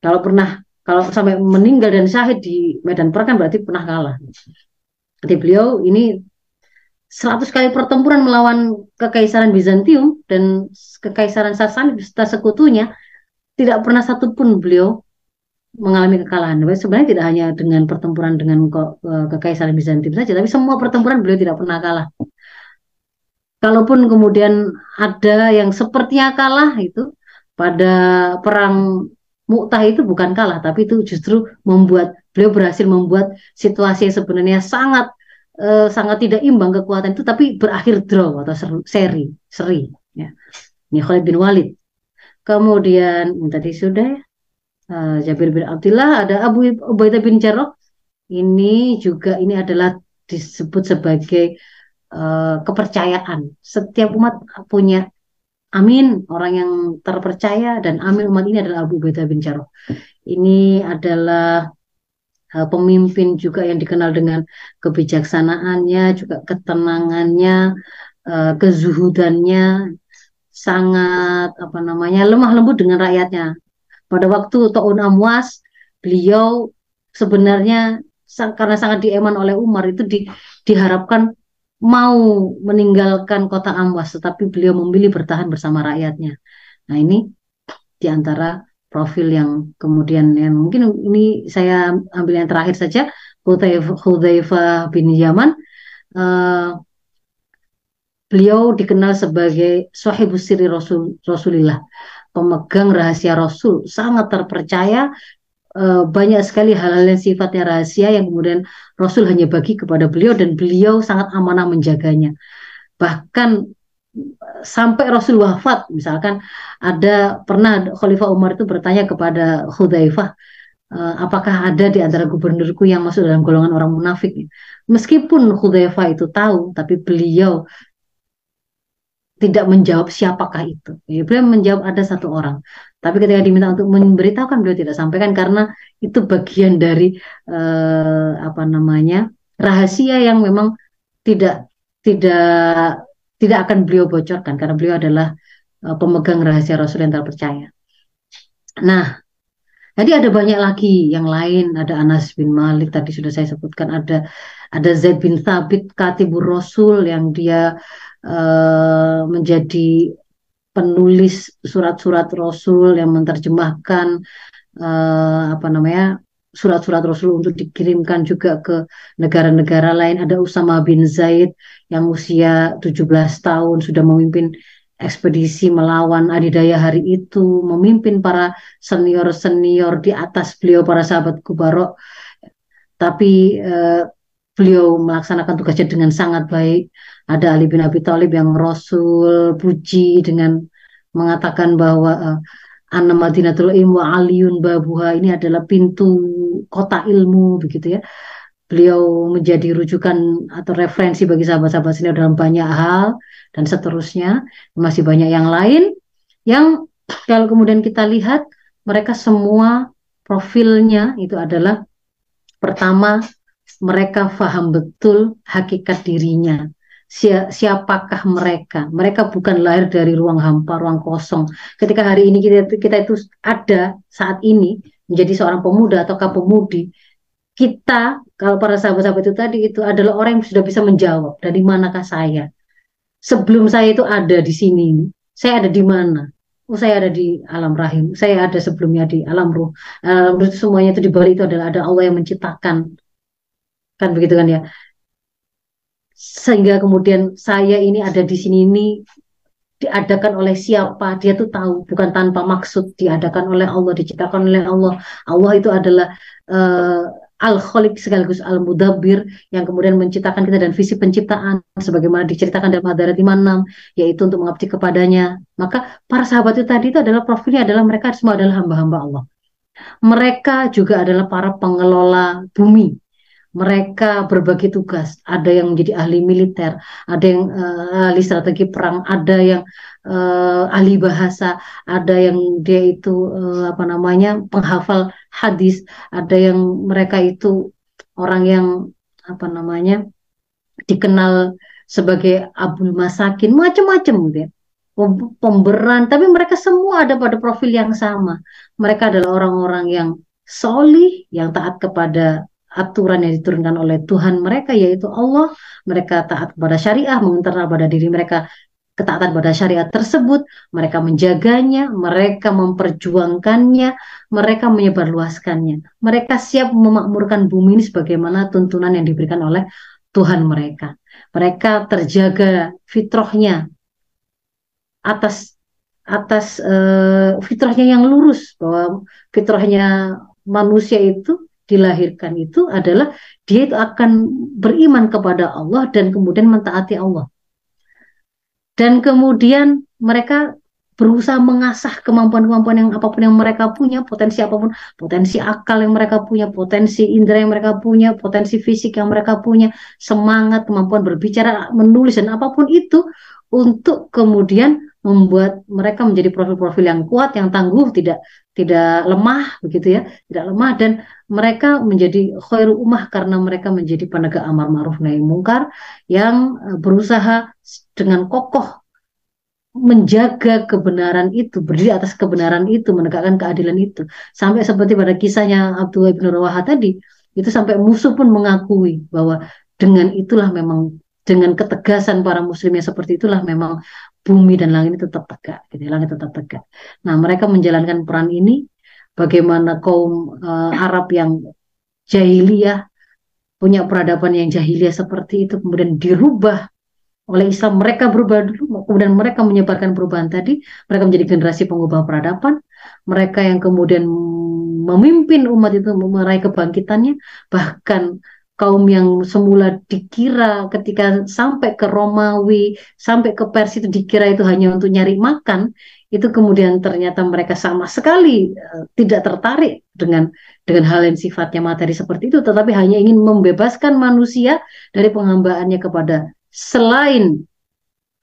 Kalau pernah kalau sampai meninggal dan syahid di medan perang kan berarti pernah kalah. Jadi beliau ini 100 kali pertempuran melawan kekaisaran Bizantium dan kekaisaran Sasani beserta sekutunya tidak pernah satupun beliau mengalami kekalahan. Sebenarnya tidak hanya dengan pertempuran dengan eh, kekaisaran Bizantium saja, tapi semua pertempuran beliau tidak pernah kalah. Kalaupun kemudian ada yang sepertinya kalah itu pada perang Mu'tah itu bukan kalah, tapi itu justru membuat beliau berhasil membuat situasi yang sebenarnya sangat uh, sangat tidak imbang kekuatan itu tapi berakhir draw atau seri seri ya ini Khalid bin Walid kemudian tadi sudah ya uh, Jabir bin Abdullah ada Abu Ubaidah bin Jarrah. Ini juga ini adalah disebut sebagai uh, kepercayaan. Setiap umat punya Amin orang yang terpercaya dan Amin umat ini adalah Abu Ubaidah bin Jarrah. Ini adalah uh, pemimpin juga yang dikenal dengan kebijaksanaannya, juga ketenangannya, uh, kezuhudannya, sangat apa namanya lemah lembut dengan rakyatnya. Pada waktu Ta'un Amwas, beliau sebenarnya karena sangat dieman oleh Umar itu di, diharapkan mau meninggalkan kota Amwas, tetapi beliau memilih bertahan bersama rakyatnya. Nah ini di antara profil yang kemudian yang mungkin ini saya ambil yang terakhir saja Hudzaifah bin Yaman uh, beliau dikenal sebagai sahibus siri Rasul Rasulillah pemegang rahasia Rasul sangat terpercaya uh, banyak sekali hal-hal yang sifatnya rahasia yang kemudian Rasul hanya bagi kepada beliau dan beliau sangat amanah menjaganya. Bahkan sampai Rasul wafat misalkan ada pernah Khalifah Umar itu bertanya kepada Hudzaifah uh, apakah ada di antara gubernurku yang masuk dalam golongan orang munafik? Meskipun Hudzaifah itu tahu tapi beliau tidak menjawab siapakah itu. Beliau menjawab ada satu orang. Tapi ketika diminta untuk memberitahukan beliau tidak sampaikan karena itu bagian dari uh, apa namanya rahasia yang memang tidak tidak tidak akan beliau bocorkan karena beliau adalah uh, pemegang rahasia Rasul yang terpercaya. Nah, jadi ada banyak lagi yang lain, ada Anas bin Malik tadi sudah saya sebutkan, ada ada Zaid bin Thabit Katibur Rasul yang dia uh, menjadi penulis surat-surat Rasul yang menerjemahkan uh, apa namanya surat-surat Rasul untuk dikirimkan juga ke negara-negara lain. Ada Usama bin Zaid yang usia 17 tahun sudah memimpin ekspedisi melawan adidaya hari itu, memimpin para senior-senior di atas beliau para sahabat Kubarok. Tapi eh, beliau melaksanakan tugasnya dengan sangat baik. Ada Ali bin Abi Thalib yang Rasul puji dengan mengatakan bahwa eh, Anna Madinatul Ilmu Aliun Babuha ini adalah pintu kota ilmu begitu ya. Beliau menjadi rujukan atau referensi bagi sahabat-sahabat senior dalam banyak hal dan seterusnya. Masih banyak yang lain yang kalau kemudian kita lihat mereka semua profilnya itu adalah pertama mereka paham betul hakikat dirinya siapakah mereka? Mereka bukan lahir dari ruang hampa, ruang kosong. Ketika hari ini kita, kita itu ada saat ini menjadi seorang pemuda atau pemudi, kita kalau para sahabat-sahabat itu tadi itu adalah orang yang sudah bisa menjawab dari manakah saya? Sebelum saya itu ada di sini, saya ada di mana? Oh, saya ada di alam rahim. Saya ada sebelumnya di alam ruh. Alam ruh semuanya itu di balik itu adalah ada Allah yang menciptakan. Kan begitu kan ya? sehingga kemudian saya ini ada di sini ini diadakan oleh siapa? Dia tuh tahu bukan tanpa maksud diadakan oleh Allah diciptakan oleh Allah. Allah itu adalah uh, al kholik sekaligus al mudabbir yang kemudian menciptakan kita dan visi penciptaan sebagaimana diceritakan dalam hadarat iman 6 yaitu untuk mengabdi kepadanya. Maka para sahabat itu tadi itu adalah profilnya adalah mereka semua adalah hamba-hamba Allah. Mereka juga adalah para pengelola bumi mereka berbagi tugas. Ada yang menjadi ahli militer, ada yang uh, ahli strategi perang, ada yang uh, ahli bahasa, ada yang dia itu uh, apa namanya penghafal hadis, ada yang mereka itu orang yang apa namanya dikenal sebagai abul masakin, macam-macam gitu ya. pemberan, tapi mereka semua ada pada profil yang sama. Mereka adalah orang-orang yang solih, yang taat kepada aturan yang diturunkan oleh Tuhan mereka, yaitu Allah. Mereka taat kepada syariah, menginternal pada diri mereka ketaatan pada syariat tersebut, mereka menjaganya, mereka memperjuangkannya, mereka menyebarluaskannya. Mereka siap memakmurkan bumi ini sebagaimana tuntunan yang diberikan oleh Tuhan mereka. Mereka terjaga fitrahnya atas atas uh, fitrahnya yang lurus bahwa fitrahnya manusia itu dilahirkan itu adalah dia itu akan beriman kepada Allah dan kemudian mentaati Allah. Dan kemudian mereka berusaha mengasah kemampuan-kemampuan yang apa pun yang mereka punya, potensi apa pun, potensi akal yang mereka punya, potensi indera yang mereka punya, potensi fisik yang mereka punya, semangat, kemampuan berbicara, menulis dan apa pun itu untuk kemudian membuat mereka menjadi profil-profil yang kuat, yang tangguh, tidak tidak lemah begitu ya, tidak lemah dan mereka menjadi khairu ummah karena mereka menjadi penegak amar ma'ruf nahi mungkar yang eh, berusaha dengan kokoh menjaga kebenaran itu, berdiri atas kebenaran itu, menegakkan keadilan itu. Sampai seperti pada kisahnya Abdullah bin Rawaha tadi, itu sampai musuh pun mengakui bahwa dengan itulah memang dengan ketegasan para muslim yang seperti itulah memang bumi dan langit tetap tegak, gitu, ya, langit tetap tegak. Nah, mereka menjalankan peran ini bagaimana kaum uh, Arab yang jahiliyah punya peradaban yang jahiliyah seperti itu kemudian dirubah oleh Islam. Mereka berubah dulu kemudian mereka menyebarkan perubahan tadi mereka menjadi generasi pengubah peradaban. Mereka yang kemudian memimpin umat itu meraih kebangkitannya bahkan kaum yang semula dikira ketika sampai ke Romawi, sampai ke Persia itu dikira itu hanya untuk nyari makan, itu kemudian ternyata mereka sama sekali uh, tidak tertarik dengan dengan hal yang sifatnya materi seperti itu, tetapi hanya ingin membebaskan manusia dari penghambaannya kepada selain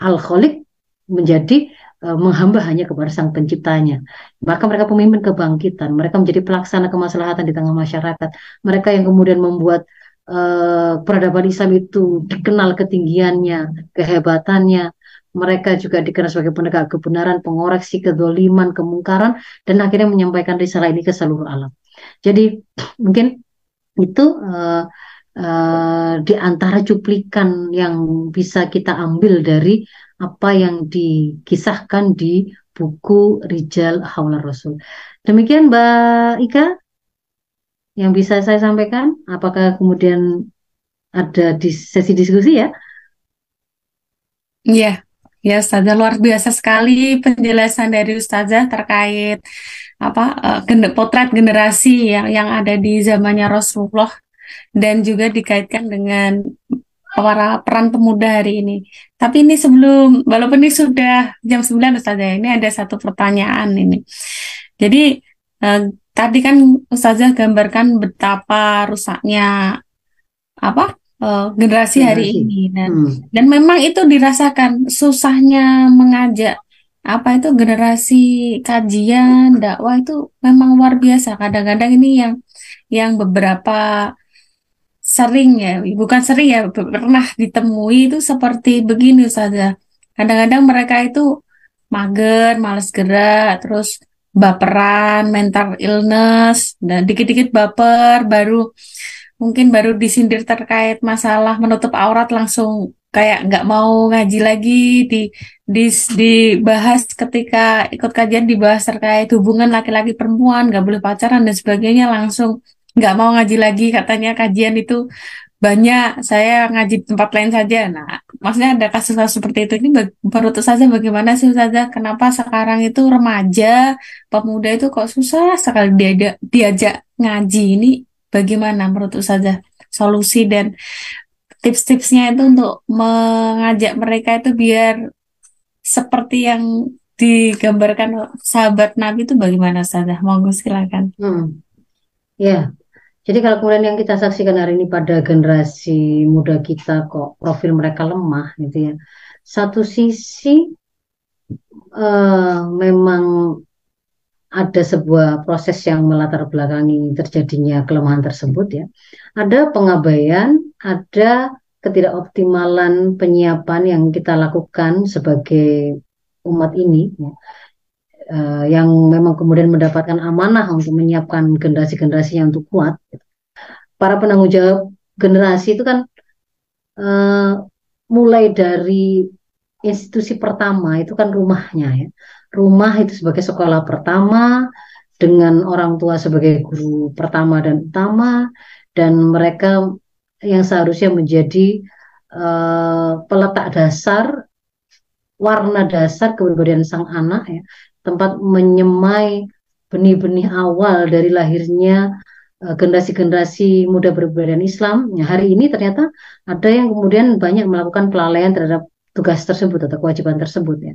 al-khaliq menjadi uh, menghamba hanya kepada sang penciptanya. Maka mereka pemimpin kebangkitan, mereka menjadi pelaksana kemaslahatan di tengah masyarakat. Mereka yang kemudian membuat uh, peradaban Islam itu dikenal ketinggiannya, kehebatannya. Mereka juga dikenal sebagai penegak kebenaran, pengoreksi kedoliman, kemungkaran, dan akhirnya menyampaikan risalah ini ke seluruh alam. Jadi mungkin itu uh, uh, di antara cuplikan yang bisa kita ambil dari apa yang dikisahkan di buku Rijal Haular Rasul. Demikian Mbak Ika yang bisa saya sampaikan? Apakah kemudian ada di sesi diskusi ya? Iya, ya Ustazah luar biasa sekali penjelasan dari Ustazah terkait apa uh, potret generasi yang yang ada di zamannya Rasulullah dan juga dikaitkan dengan para peran pemuda hari ini. Tapi ini sebelum, walaupun ini sudah jam 9 Ustazah, ini ada satu pertanyaan ini. Jadi uh, tadi kan Ustazah gambarkan betapa rusaknya apa uh, generasi hari ini. Dan hmm. dan memang itu dirasakan susahnya mengajak apa itu generasi kajian dakwah itu memang luar biasa. Kadang-kadang ini yang yang beberapa sering ya bukan sering ya pernah ditemui itu seperti begini saja kadang-kadang mereka itu mager males gerak terus baperan, mental illness, dan dikit-dikit baper, baru mungkin baru disindir terkait masalah menutup aurat langsung kayak nggak mau ngaji lagi di, di dibahas ketika ikut kajian dibahas terkait hubungan laki-laki perempuan nggak boleh pacaran dan sebagainya langsung nggak mau ngaji lagi katanya kajian itu banyak saya ngaji tempat lain saja. Nah, maksudnya ada kasus-kasus seperti itu. Ini menurut saja bagaimana sih saja kenapa sekarang itu remaja, pemuda itu kok susah sekali diajak, diajak ngaji ini bagaimana menurut saja solusi dan tips-tipsnya itu untuk mengajak mereka itu biar seperti yang digambarkan sahabat Nabi itu bagaimana saja? Monggo silakan. Hmm. Ya, jadi kalau kemudian yang kita saksikan hari ini pada generasi muda kita kok profil mereka lemah gitu ya. Satu sisi uh, memang ada sebuah proses yang melatar belakangi terjadinya kelemahan tersebut ya. Ada pengabaian, ada ketidakoptimalan penyiapan yang kita lakukan sebagai umat ini ya, uh, yang memang kemudian mendapatkan amanah untuk menyiapkan generasi-generasi yang untuk kuat gitu. para penanggung jawab generasi itu kan uh, mulai dari institusi pertama itu kan rumahnya ya rumah itu sebagai sekolah pertama dengan orang tua sebagai guru pertama dan utama dan mereka yang seharusnya menjadi uh, peletak dasar warna dasar kepribadian sang anak ya tempat menyemai benih-benih awal dari lahirnya eh, generasi-generasi muda berbudaya Islam. Ya, hari ini ternyata ada yang kemudian banyak melakukan kelalaian terhadap tugas tersebut atau kewajiban tersebut ya.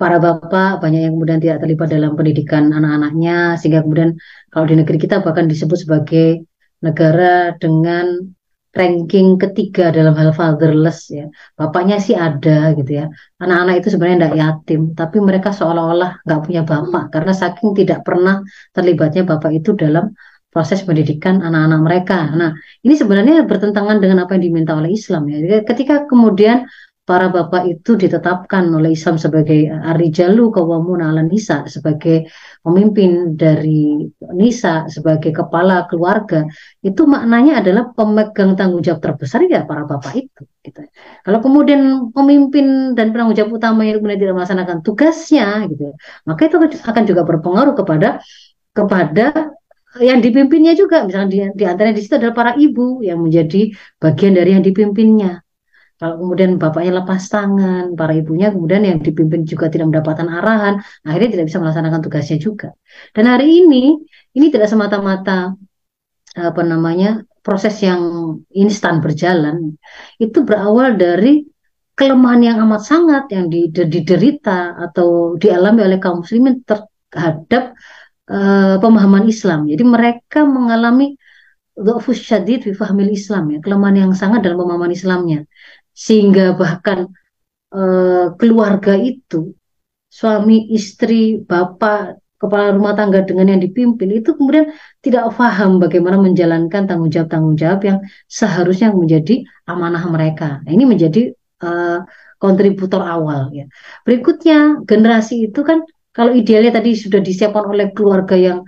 Para bapak banyak yang kemudian tidak terlibat dalam pendidikan anak-anaknya sehingga kemudian kalau di negeri kita bahkan disebut sebagai negara dengan ranking ketiga dalam hal fatherless ya. Bapaknya sih ada gitu ya. Anak-anak itu sebenarnya tidak yatim, tapi mereka seolah-olah nggak punya bapak karena saking tidak pernah terlibatnya bapak itu dalam proses pendidikan anak-anak mereka. Nah, ini sebenarnya bertentangan dengan apa yang diminta oleh Islam ya. Ketika kemudian para bapak itu ditetapkan oleh Islam sebagai arijalu kawamun ala nisa sebagai pemimpin dari nisa sebagai kepala keluarga. Itu maknanya adalah pemegang tanggung jawab terbesar ya para bapak itu gitu. Kalau kemudian pemimpin dan penanggung jawab utama yang kemudian tidak melaksanakan tugasnya gitu maka itu akan juga berpengaruh kepada kepada yang dipimpinnya juga. Misalnya di, di antara di situ adalah para ibu yang menjadi bagian dari yang dipimpinnya kalau kemudian bapaknya lepas tangan, para ibunya kemudian yang dipimpin juga tidak mendapatkan arahan, akhirnya tidak bisa melaksanakan tugasnya juga. Dan hari ini, ini tidak semata-mata apa namanya proses yang instan berjalan, itu berawal dari kelemahan yang amat sangat yang diderita atau dialami oleh kaum muslimin terhadap uh, pemahaman Islam. Jadi mereka mengalami dhafus syadid fi Islam ya, kelemahan yang sangat dalam pemahaman Islamnya sehingga bahkan uh, keluarga itu suami istri bapak kepala rumah tangga dengan yang dipimpin itu kemudian tidak paham bagaimana menjalankan tanggung jawab tanggung jawab yang seharusnya menjadi amanah mereka. Nah, ini menjadi uh, kontributor awal ya. Berikutnya generasi itu kan kalau idealnya tadi sudah disiapkan oleh keluarga yang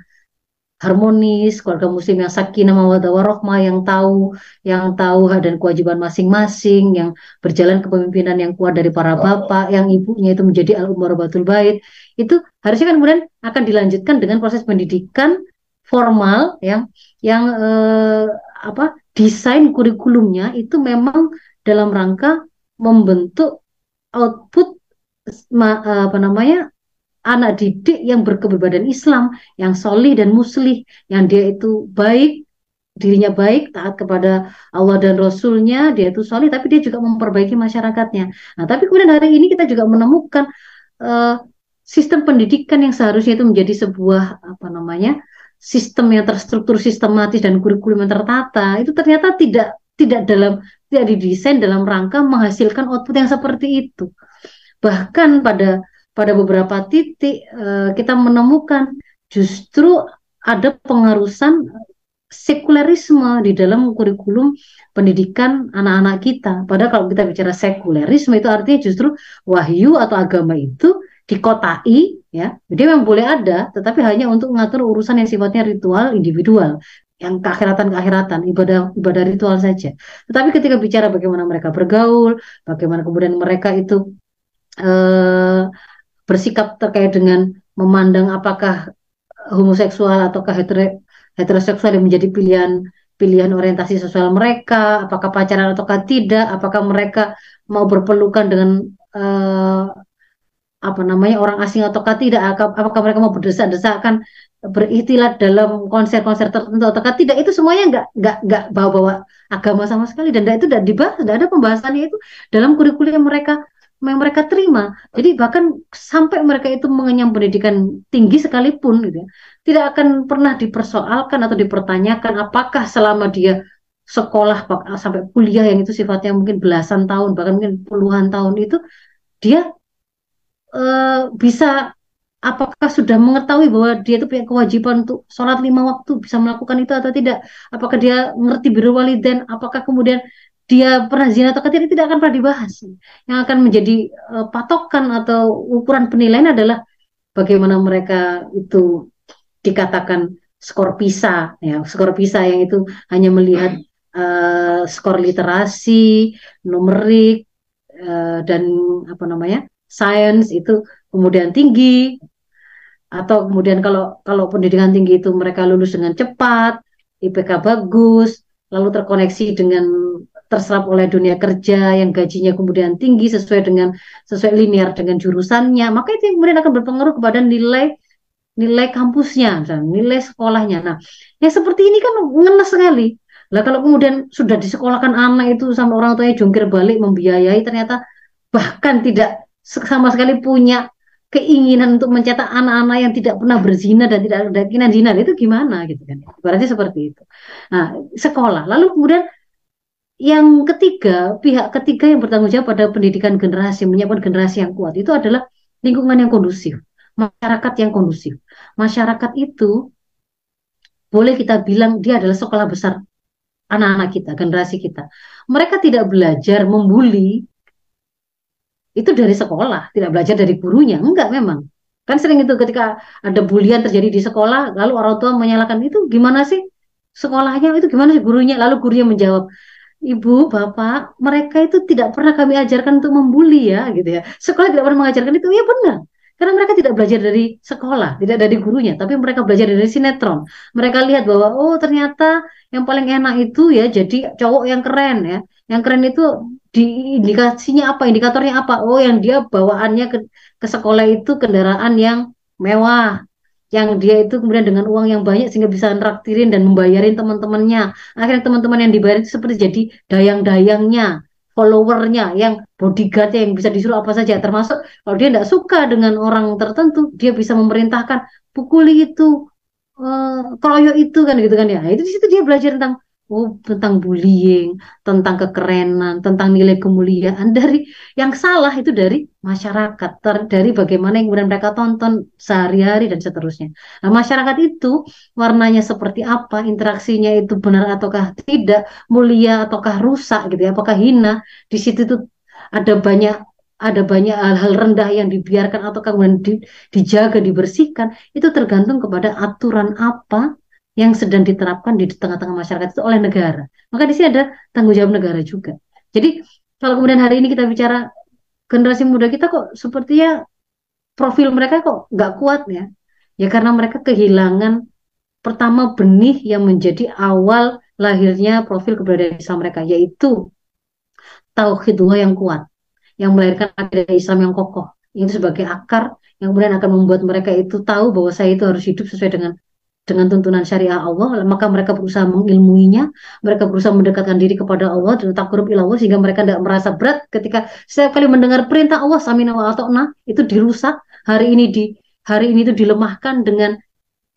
harmonis, keluarga muslim yang sakinah mawaddah warohmah yang tahu yang tahu hak dan kewajiban masing-masing, yang berjalan kepemimpinan yang kuat dari para bapak, yang ibunya itu menjadi al batul bait. Itu harusnya kan kemudian akan dilanjutkan dengan proses pendidikan formal yang yang eh, apa desain kurikulumnya itu memang dalam rangka membentuk output apa namanya anak didik yang berkebebadan Islam, yang solih dan muslih, yang dia itu baik, dirinya baik, taat kepada Allah dan Rasulnya, dia itu solih, tapi dia juga memperbaiki masyarakatnya. Nah, tapi kemudian hari ini kita juga menemukan uh, sistem pendidikan yang seharusnya itu menjadi sebuah apa namanya sistem yang terstruktur sistematis dan kurikulum yang tertata itu ternyata tidak tidak dalam tidak didesain dalam rangka menghasilkan output yang seperti itu bahkan pada pada beberapa titik uh, kita menemukan justru ada pengarusan sekulerisme di dalam kurikulum pendidikan anak-anak kita. Padahal kalau kita bicara sekulerisme itu artinya justru wahyu atau agama itu dikotai ya. Jadi memang boleh ada, tetapi hanya untuk mengatur urusan yang sifatnya ritual individual yang keakhiratan-keakhiratan, ibadah ibadah ritual saja. Tetapi ketika bicara bagaimana mereka bergaul, bagaimana kemudian mereka itu eh, bersikap terkait dengan memandang apakah homoseksual ataukah heteroseksual yang menjadi pilihan pilihan orientasi seksual mereka, apakah pacaran ataukah tidak, apakah mereka mau berpelukan dengan uh, apa namanya orang asing ataukah tidak, apakah mereka mau berdesak-desakan berikhtilat dalam konser-konser tertentu ataukah tidak, itu semuanya nggak nggak nggak bawa-bawa agama sama sekali dan itu tidak dibahas, tidak ada pembahasannya itu dalam kurikulum mereka yang mereka terima. Jadi bahkan sampai mereka itu mengenyam pendidikan tinggi sekalipun gitu ya, tidak akan pernah dipersoalkan atau dipertanyakan apakah selama dia sekolah sampai kuliah yang itu sifatnya mungkin belasan tahun bahkan mungkin puluhan tahun itu dia uh, bisa apakah sudah mengetahui bahwa dia itu punya kewajiban untuk sholat lima waktu bisa melakukan itu atau tidak? Apakah dia ngerti biru waliden apakah kemudian dia pernah zina atau tidak tidak akan pernah dibahas. Yang akan menjadi uh, patokan atau ukuran penilaian adalah bagaimana mereka itu dikatakan skor PISA ya skor PISA yang itu hanya melihat uh, skor literasi, numerik uh, dan apa namanya science itu kemudian tinggi atau kemudian kalau kalau pendidikan tinggi itu mereka lulus dengan cepat, IPK bagus, lalu terkoneksi dengan terserap oleh dunia kerja yang gajinya kemudian tinggi sesuai dengan sesuai linear dengan jurusannya, maka itu yang kemudian akan berpengaruh kepada nilai nilai kampusnya, misalnya, nilai sekolahnya. Nah, yang seperti ini kan ngenes sekali. Lah kalau kemudian sudah disekolahkan anak itu sama orang tuanya jungkir balik membiayai ternyata bahkan tidak sama sekali punya keinginan untuk mencetak anak-anak yang tidak pernah berzina dan tidak ada keinginan zina itu gimana gitu kan berarti seperti itu nah sekolah lalu kemudian yang ketiga pihak ketiga yang bertanggung jawab pada pendidikan generasi menyiapkan generasi yang kuat itu adalah lingkungan yang kondusif masyarakat yang kondusif masyarakat itu boleh kita bilang dia adalah sekolah besar anak-anak kita generasi kita mereka tidak belajar membuli itu dari sekolah, tidak belajar dari gurunya. Enggak memang. Kan sering itu ketika ada bulian terjadi di sekolah, lalu orang tua menyalahkan itu gimana sih sekolahnya, itu gimana sih gurunya, lalu gurunya menjawab, Ibu, Bapak, mereka itu tidak pernah kami ajarkan untuk membuli ya, gitu ya. Sekolah tidak pernah mengajarkan itu, ya benar. Karena mereka tidak belajar dari sekolah, tidak dari gurunya, tapi mereka belajar dari sinetron. Mereka lihat bahwa oh ternyata yang paling enak itu ya jadi cowok yang keren ya. Yang keren itu di indikasinya apa indikatornya apa oh yang dia bawaannya ke, ke sekolah itu kendaraan yang mewah yang dia itu kemudian dengan uang yang banyak sehingga bisa nraktirin dan membayarin teman-temannya. Akhirnya teman-teman yang dibayar itu seperti jadi dayang-dayangnya followernya yang bodyguardnya yang bisa disuruh apa saja. Termasuk kalau dia tidak suka dengan orang tertentu dia bisa memerintahkan pukuli itu uh, keroyok itu kan gitu kan ya. Nah, itu di situ dia belajar tentang Oh, tentang bullying, tentang kekerenan, tentang nilai kemuliaan dari yang salah itu dari masyarakat, ter, dari bagaimana yang kemudian mereka tonton sehari-hari dan seterusnya. Nah, masyarakat itu warnanya seperti apa, interaksinya itu benar ataukah tidak, mulia ataukah rusak gitu ya, apakah hina. Di situ itu ada banyak ada banyak hal-hal rendah yang dibiarkan atau kemudian di, dijaga, dibersihkan, itu tergantung kepada aturan apa yang sedang diterapkan di tengah-tengah masyarakat itu oleh negara. Maka di sini ada tanggung jawab negara juga. Jadi kalau kemudian hari ini kita bicara generasi muda kita kok sepertinya profil mereka kok nggak kuat ya. Ya karena mereka kehilangan pertama benih yang menjadi awal lahirnya profil keberadaan Islam mereka yaitu tauhidullah yang kuat yang melahirkan akidah Islam yang kokoh itu sebagai akar yang kemudian akan membuat mereka itu tahu bahwa saya itu harus hidup sesuai dengan dengan tuntunan syariah Allah, maka mereka berusaha mengilmuinya, mereka berusaha mendekatkan diri kepada Allah dan takrub ilallah sehingga mereka tidak merasa berat ketika setiap kali mendengar perintah Allah samina wa itu dirusak, hari ini di hari ini itu dilemahkan dengan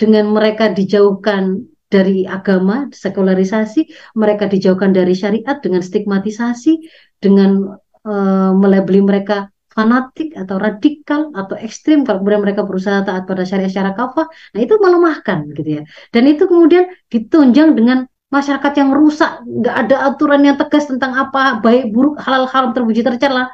dengan mereka dijauhkan dari agama, sekularisasi, mereka dijauhkan dari syariat dengan stigmatisasi, dengan uh, melebeli mereka fanatik atau radikal atau ekstrim kalau kemudian mereka berusaha taat pada syariat secara kafah nah itu melemahkan gitu ya. Dan itu kemudian ditunjang dengan masyarakat yang rusak nggak ada aturan yang tegas tentang apa baik buruk halal haram terpuji tercela.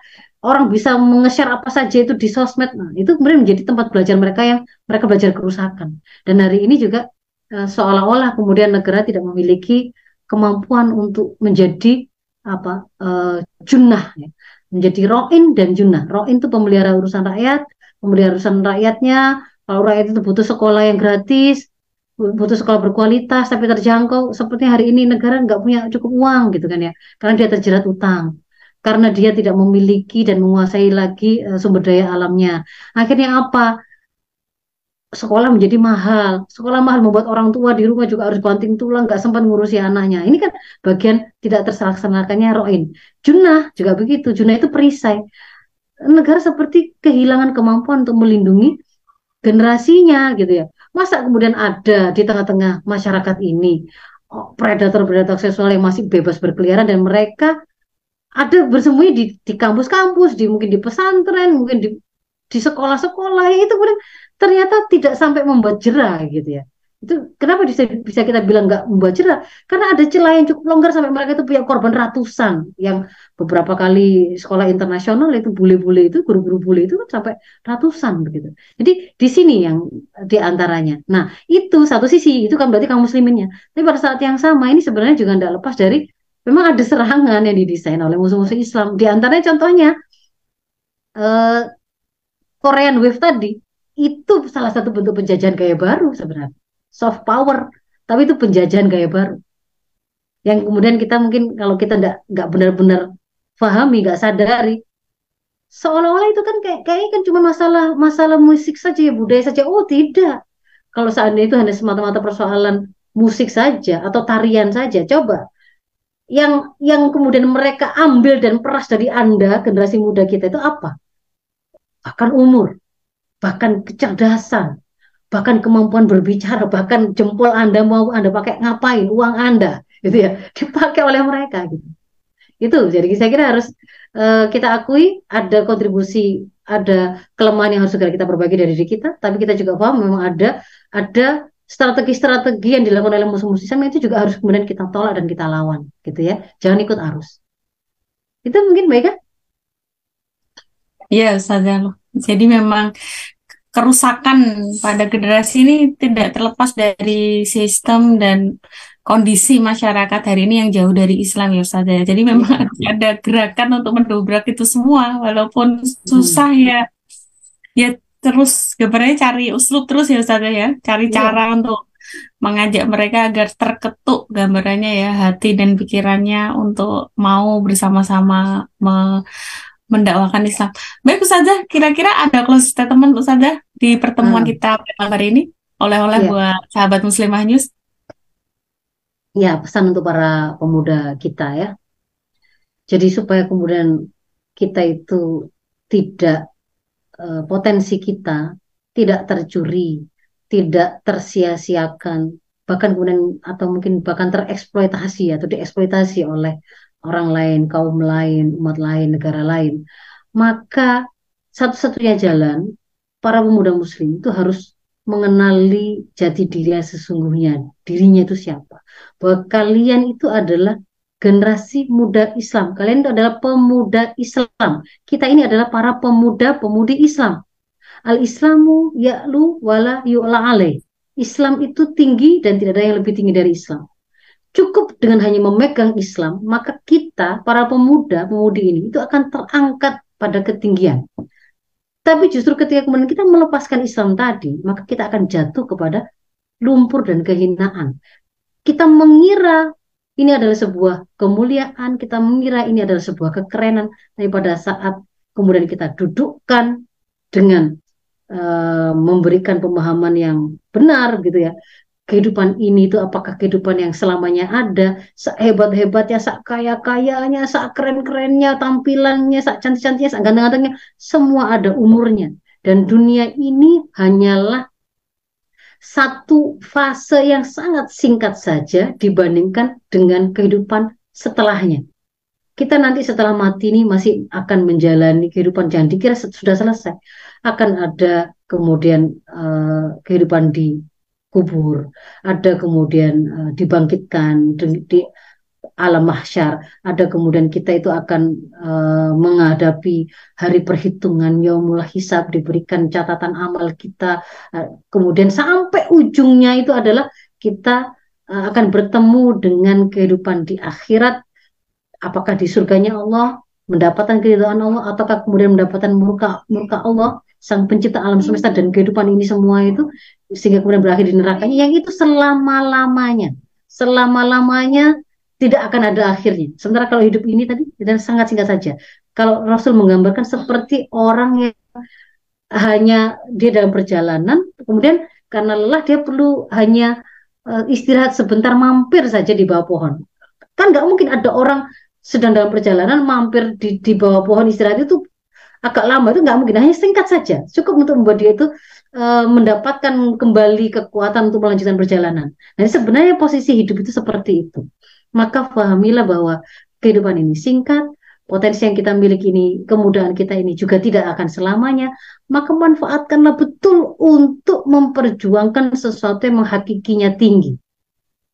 Orang bisa menge-share apa saja itu di sosmed. Nah itu kemudian menjadi tempat belajar mereka yang mereka belajar kerusakan. Dan hari ini juga uh, seolah-olah kemudian negara tidak memiliki kemampuan untuk menjadi apa uh, junnah ya menjadi roin dan junah. Roin itu pemelihara urusan rakyat, pemelihara urusan rakyatnya. Kalau rakyat itu butuh sekolah yang gratis, butuh sekolah berkualitas tapi terjangkau. Seperti hari ini negara nggak punya cukup uang gitu kan ya, karena dia terjerat utang, karena dia tidak memiliki dan menguasai lagi uh, sumber daya alamnya. Akhirnya apa? Sekolah menjadi mahal. Sekolah mahal membuat orang tua di rumah juga harus banting tulang, nggak sempat ngurusi anaknya. Ini kan bagian tidak terlaksanakannya roin. Junah juga begitu. Junah itu perisai. Negara seperti kehilangan kemampuan untuk melindungi generasinya gitu ya. Masa kemudian ada di tengah-tengah masyarakat ini oh, predator-predator seksual yang masih bebas berkeliaran dan mereka ada bersembunyi di, kampus-kampus, di mungkin di pesantren, mungkin di di sekolah-sekolah itu kemudian ternyata tidak sampai membuat jerah gitu ya Itu kenapa bisa, bisa kita bilang nggak membuat cerah? Karena ada celah yang cukup longgar sampai mereka itu punya korban ratusan yang beberapa kali sekolah internasional itu bule-bule itu guru-guru bule itu kan sampai ratusan begitu. Jadi di sini yang di antaranya. Nah itu satu sisi itu kan berarti kaum musliminnya. Tapi pada saat yang sama ini sebenarnya juga tidak lepas dari memang ada serangan yang didesain oleh musuh-musuh Islam. Di antaranya contohnya uh, Korean Wave tadi itu salah satu bentuk penjajahan gaya baru sebenarnya. Soft power. Tapi itu penjajahan gaya baru. Yang kemudian kita mungkin kalau kita nggak nggak benar-benar pahami nggak sadari seolah-olah itu kan kayak kayaknya kan cuma masalah masalah musik saja ya budaya saja. Oh tidak. Kalau seandainya itu hanya semata-mata persoalan musik saja atau tarian saja coba. Yang yang kemudian mereka ambil dan peras dari anda generasi muda kita itu apa? Bahkan umur, bahkan kecerdasan, bahkan kemampuan berbicara, bahkan jempol Anda mau Anda pakai ngapain, uang Anda, gitu ya, dipakai oleh mereka gitu. Itu jadi saya kira harus uh, kita akui ada kontribusi, ada kelemahan yang harus segera kita perbaiki dari diri kita, tapi kita juga paham memang ada ada strategi-strategi yang dilakukan oleh musuh-musuh Islam itu juga harus kemudian kita tolak dan kita lawan, gitu ya. Jangan ikut arus. Itu mungkin baik kan? Iya, Ustazah. Jadi memang kerusakan pada generasi ini tidak terlepas dari sistem dan kondisi masyarakat hari ini yang jauh dari Islam ya Ustaz ya. Jadi memang ya. ada gerakan untuk mendobrak itu semua walaupun susah hmm. ya. Ya terus gambarnya cari uslub terus ya Ustaz ya. Cari ya. cara untuk mengajak mereka agar terketuk gambarannya ya hati dan pikirannya untuk mau bersama-sama me mendakwakan Islam. Baik Ustazah, kira-kira ada close statement Ustazah di pertemuan hmm. kita pada hari ini oleh-oleh ya. buat sahabat muslimah news? Ya, pesan untuk para pemuda kita ya. Jadi supaya kemudian kita itu tidak uh, potensi kita tidak tercuri, tidak tersia-siakan, bahkan kemudian atau mungkin bahkan tereksploitasi atau dieksploitasi oleh orang lain, kaum lain, umat lain, negara lain, maka satu-satunya jalan para pemuda muslim itu harus mengenali jati diri sesungguhnya, dirinya itu siapa. Bahwa kalian itu adalah generasi muda Islam. Kalian itu adalah pemuda Islam. Kita ini adalah para pemuda-pemudi Islam. Al-Islamu ya'lu wala yu'la alaih. Islam itu tinggi dan tidak ada yang lebih tinggi dari Islam cukup dengan hanya memegang Islam, maka kita, para pemuda, pemudi ini, itu akan terangkat pada ketinggian. Tapi justru ketika kemudian kita melepaskan Islam tadi, maka kita akan jatuh kepada lumpur dan kehinaan. Kita mengira ini adalah sebuah kemuliaan, kita mengira ini adalah sebuah kekerenan, tapi pada saat kemudian kita dudukkan dengan uh, memberikan pemahaman yang benar gitu ya kehidupan ini itu apakah kehidupan yang selamanya ada, sehebat-hebatnya, sak kaya-kayanya, sak keren-kerennya, tampilannya, sak cantik-cantiknya, sak ganteng-gantengnya, semua ada umurnya. Dan dunia ini hanyalah satu fase yang sangat singkat saja dibandingkan dengan kehidupan setelahnya. Kita nanti setelah mati ini masih akan menjalani kehidupan jangan dikira sudah selesai. Akan ada kemudian uh, kehidupan di kubur, ada kemudian uh, dibangkitkan di, di alam mahsyar, ada kemudian kita itu akan uh, menghadapi hari perhitungan yaumul hisab diberikan catatan amal kita, uh, kemudian sampai ujungnya itu adalah kita uh, akan bertemu dengan kehidupan di akhirat, apakah di surganya Allah mendapatkan keridhaan Allah ataukah kemudian mendapatkan murka murka Allah sang pencipta alam semesta dan kehidupan ini semua itu sehingga kemudian berakhir di nerakanya yang itu selama-lamanya. Selama-lamanya tidak akan ada akhirnya. Sementara kalau hidup ini tadi dan sangat singkat saja. Kalau Rasul menggambarkan seperti orang yang hanya dia dalam perjalanan kemudian karena lelah dia perlu hanya uh, istirahat sebentar mampir saja di bawah pohon. Kan nggak mungkin ada orang sedang dalam perjalanan mampir di, di bawah pohon istirahat itu agak lama itu nggak mungkin hanya singkat saja cukup untuk membuat dia itu uh, mendapatkan kembali kekuatan untuk melanjutkan perjalanan. Nah sebenarnya posisi hidup itu seperti itu. Maka pahamilah bahwa kehidupan ini singkat, potensi yang kita miliki ini, kemudahan kita ini juga tidak akan selamanya, maka manfaatkanlah betul untuk memperjuangkan sesuatu yang menghakikinya tinggi,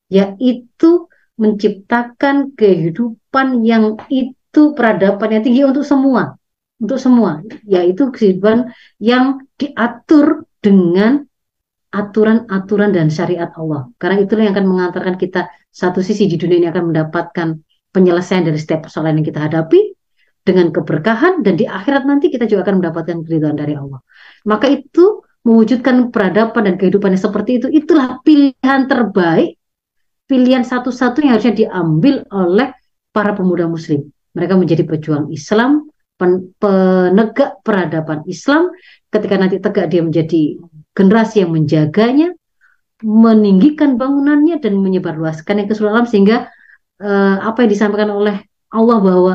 yaitu menciptakan kehidupan yang itu peradaban yang tinggi untuk semua, untuk semua, yaitu kehidupan yang diatur dengan aturan-aturan dan syariat Allah. Karena itulah yang akan mengantarkan kita satu sisi di dunia ini akan mendapatkan penyelesaian dari setiap persoalan yang kita hadapi dengan keberkahan dan di akhirat nanti kita juga akan mendapatkan keridhaan dari Allah. Maka itu mewujudkan peradaban dan kehidupan yang seperti itu itulah pilihan terbaik, pilihan satu-satu yang harusnya diambil oleh para pemuda muslim. Mereka menjadi pejuang Islam, penegak peradaban Islam, ketika nanti tegak dia menjadi generasi yang menjaganya, meninggikan bangunannya dan menyebarluaskan yang ke seluruh alam sehingga uh, apa yang disampaikan oleh Allah bahwa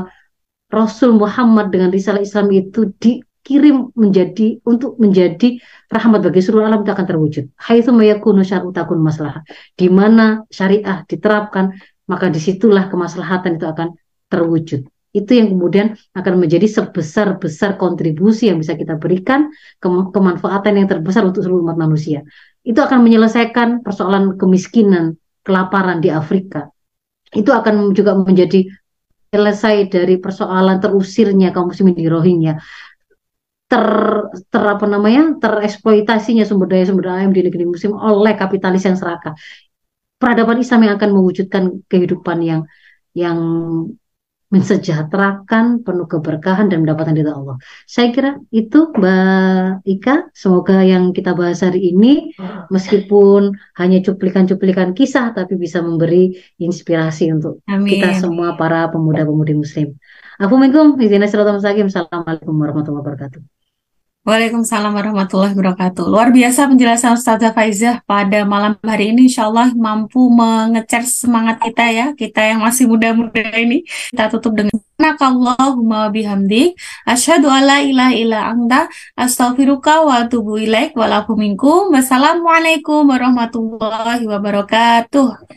Rasul Muhammad dengan risalah Islam itu dikirim menjadi untuk menjadi rahmat bagi seluruh alam itu akan terwujud. Haitsu maslahah. Di mana syariah diterapkan, maka di situlah kemaslahatan itu akan terwujud. Itu yang kemudian akan menjadi sebesar-besar kontribusi yang bisa kita berikan ke kemanfaatan yang terbesar untuk seluruh umat manusia. Itu akan menyelesaikan persoalan kemiskinan, kelaparan di Afrika, itu akan juga menjadi selesai dari persoalan terusirnya kaum muslimin di Rohingya. Ter, ter apa namanya? Tereksploitasinya sumber daya sumber daya di negeri muslim oleh kapitalis yang serakah. Peradaban Islam yang akan mewujudkan kehidupan yang yang mensejahterakan, penuh keberkahan dan mendapatkan ridha Allah. Saya kira itu Mbak Ika, semoga yang kita bahas hari ini meskipun hanya cuplikan-cuplikan kisah tapi bisa memberi inspirasi untuk Amin. kita semua para pemuda-pemudi muslim. Assalamualaikum Assalamualaikum warahmatullahi wabarakatuh. Waalaikumsalam warahmatullahi wabarakatuh. Luar biasa penjelasan Ustazah Faizah pada malam hari ini insya Allah mampu mengecer semangat kita ya, kita yang masih muda-muda ini. Kita tutup dengan Nakallahumma bihamdi asyhadu alla ilaha illa anta astaghfiruka wa atubu ilaik wa minkum. Wassalamualaikum warahmatullahi wabarakatuh.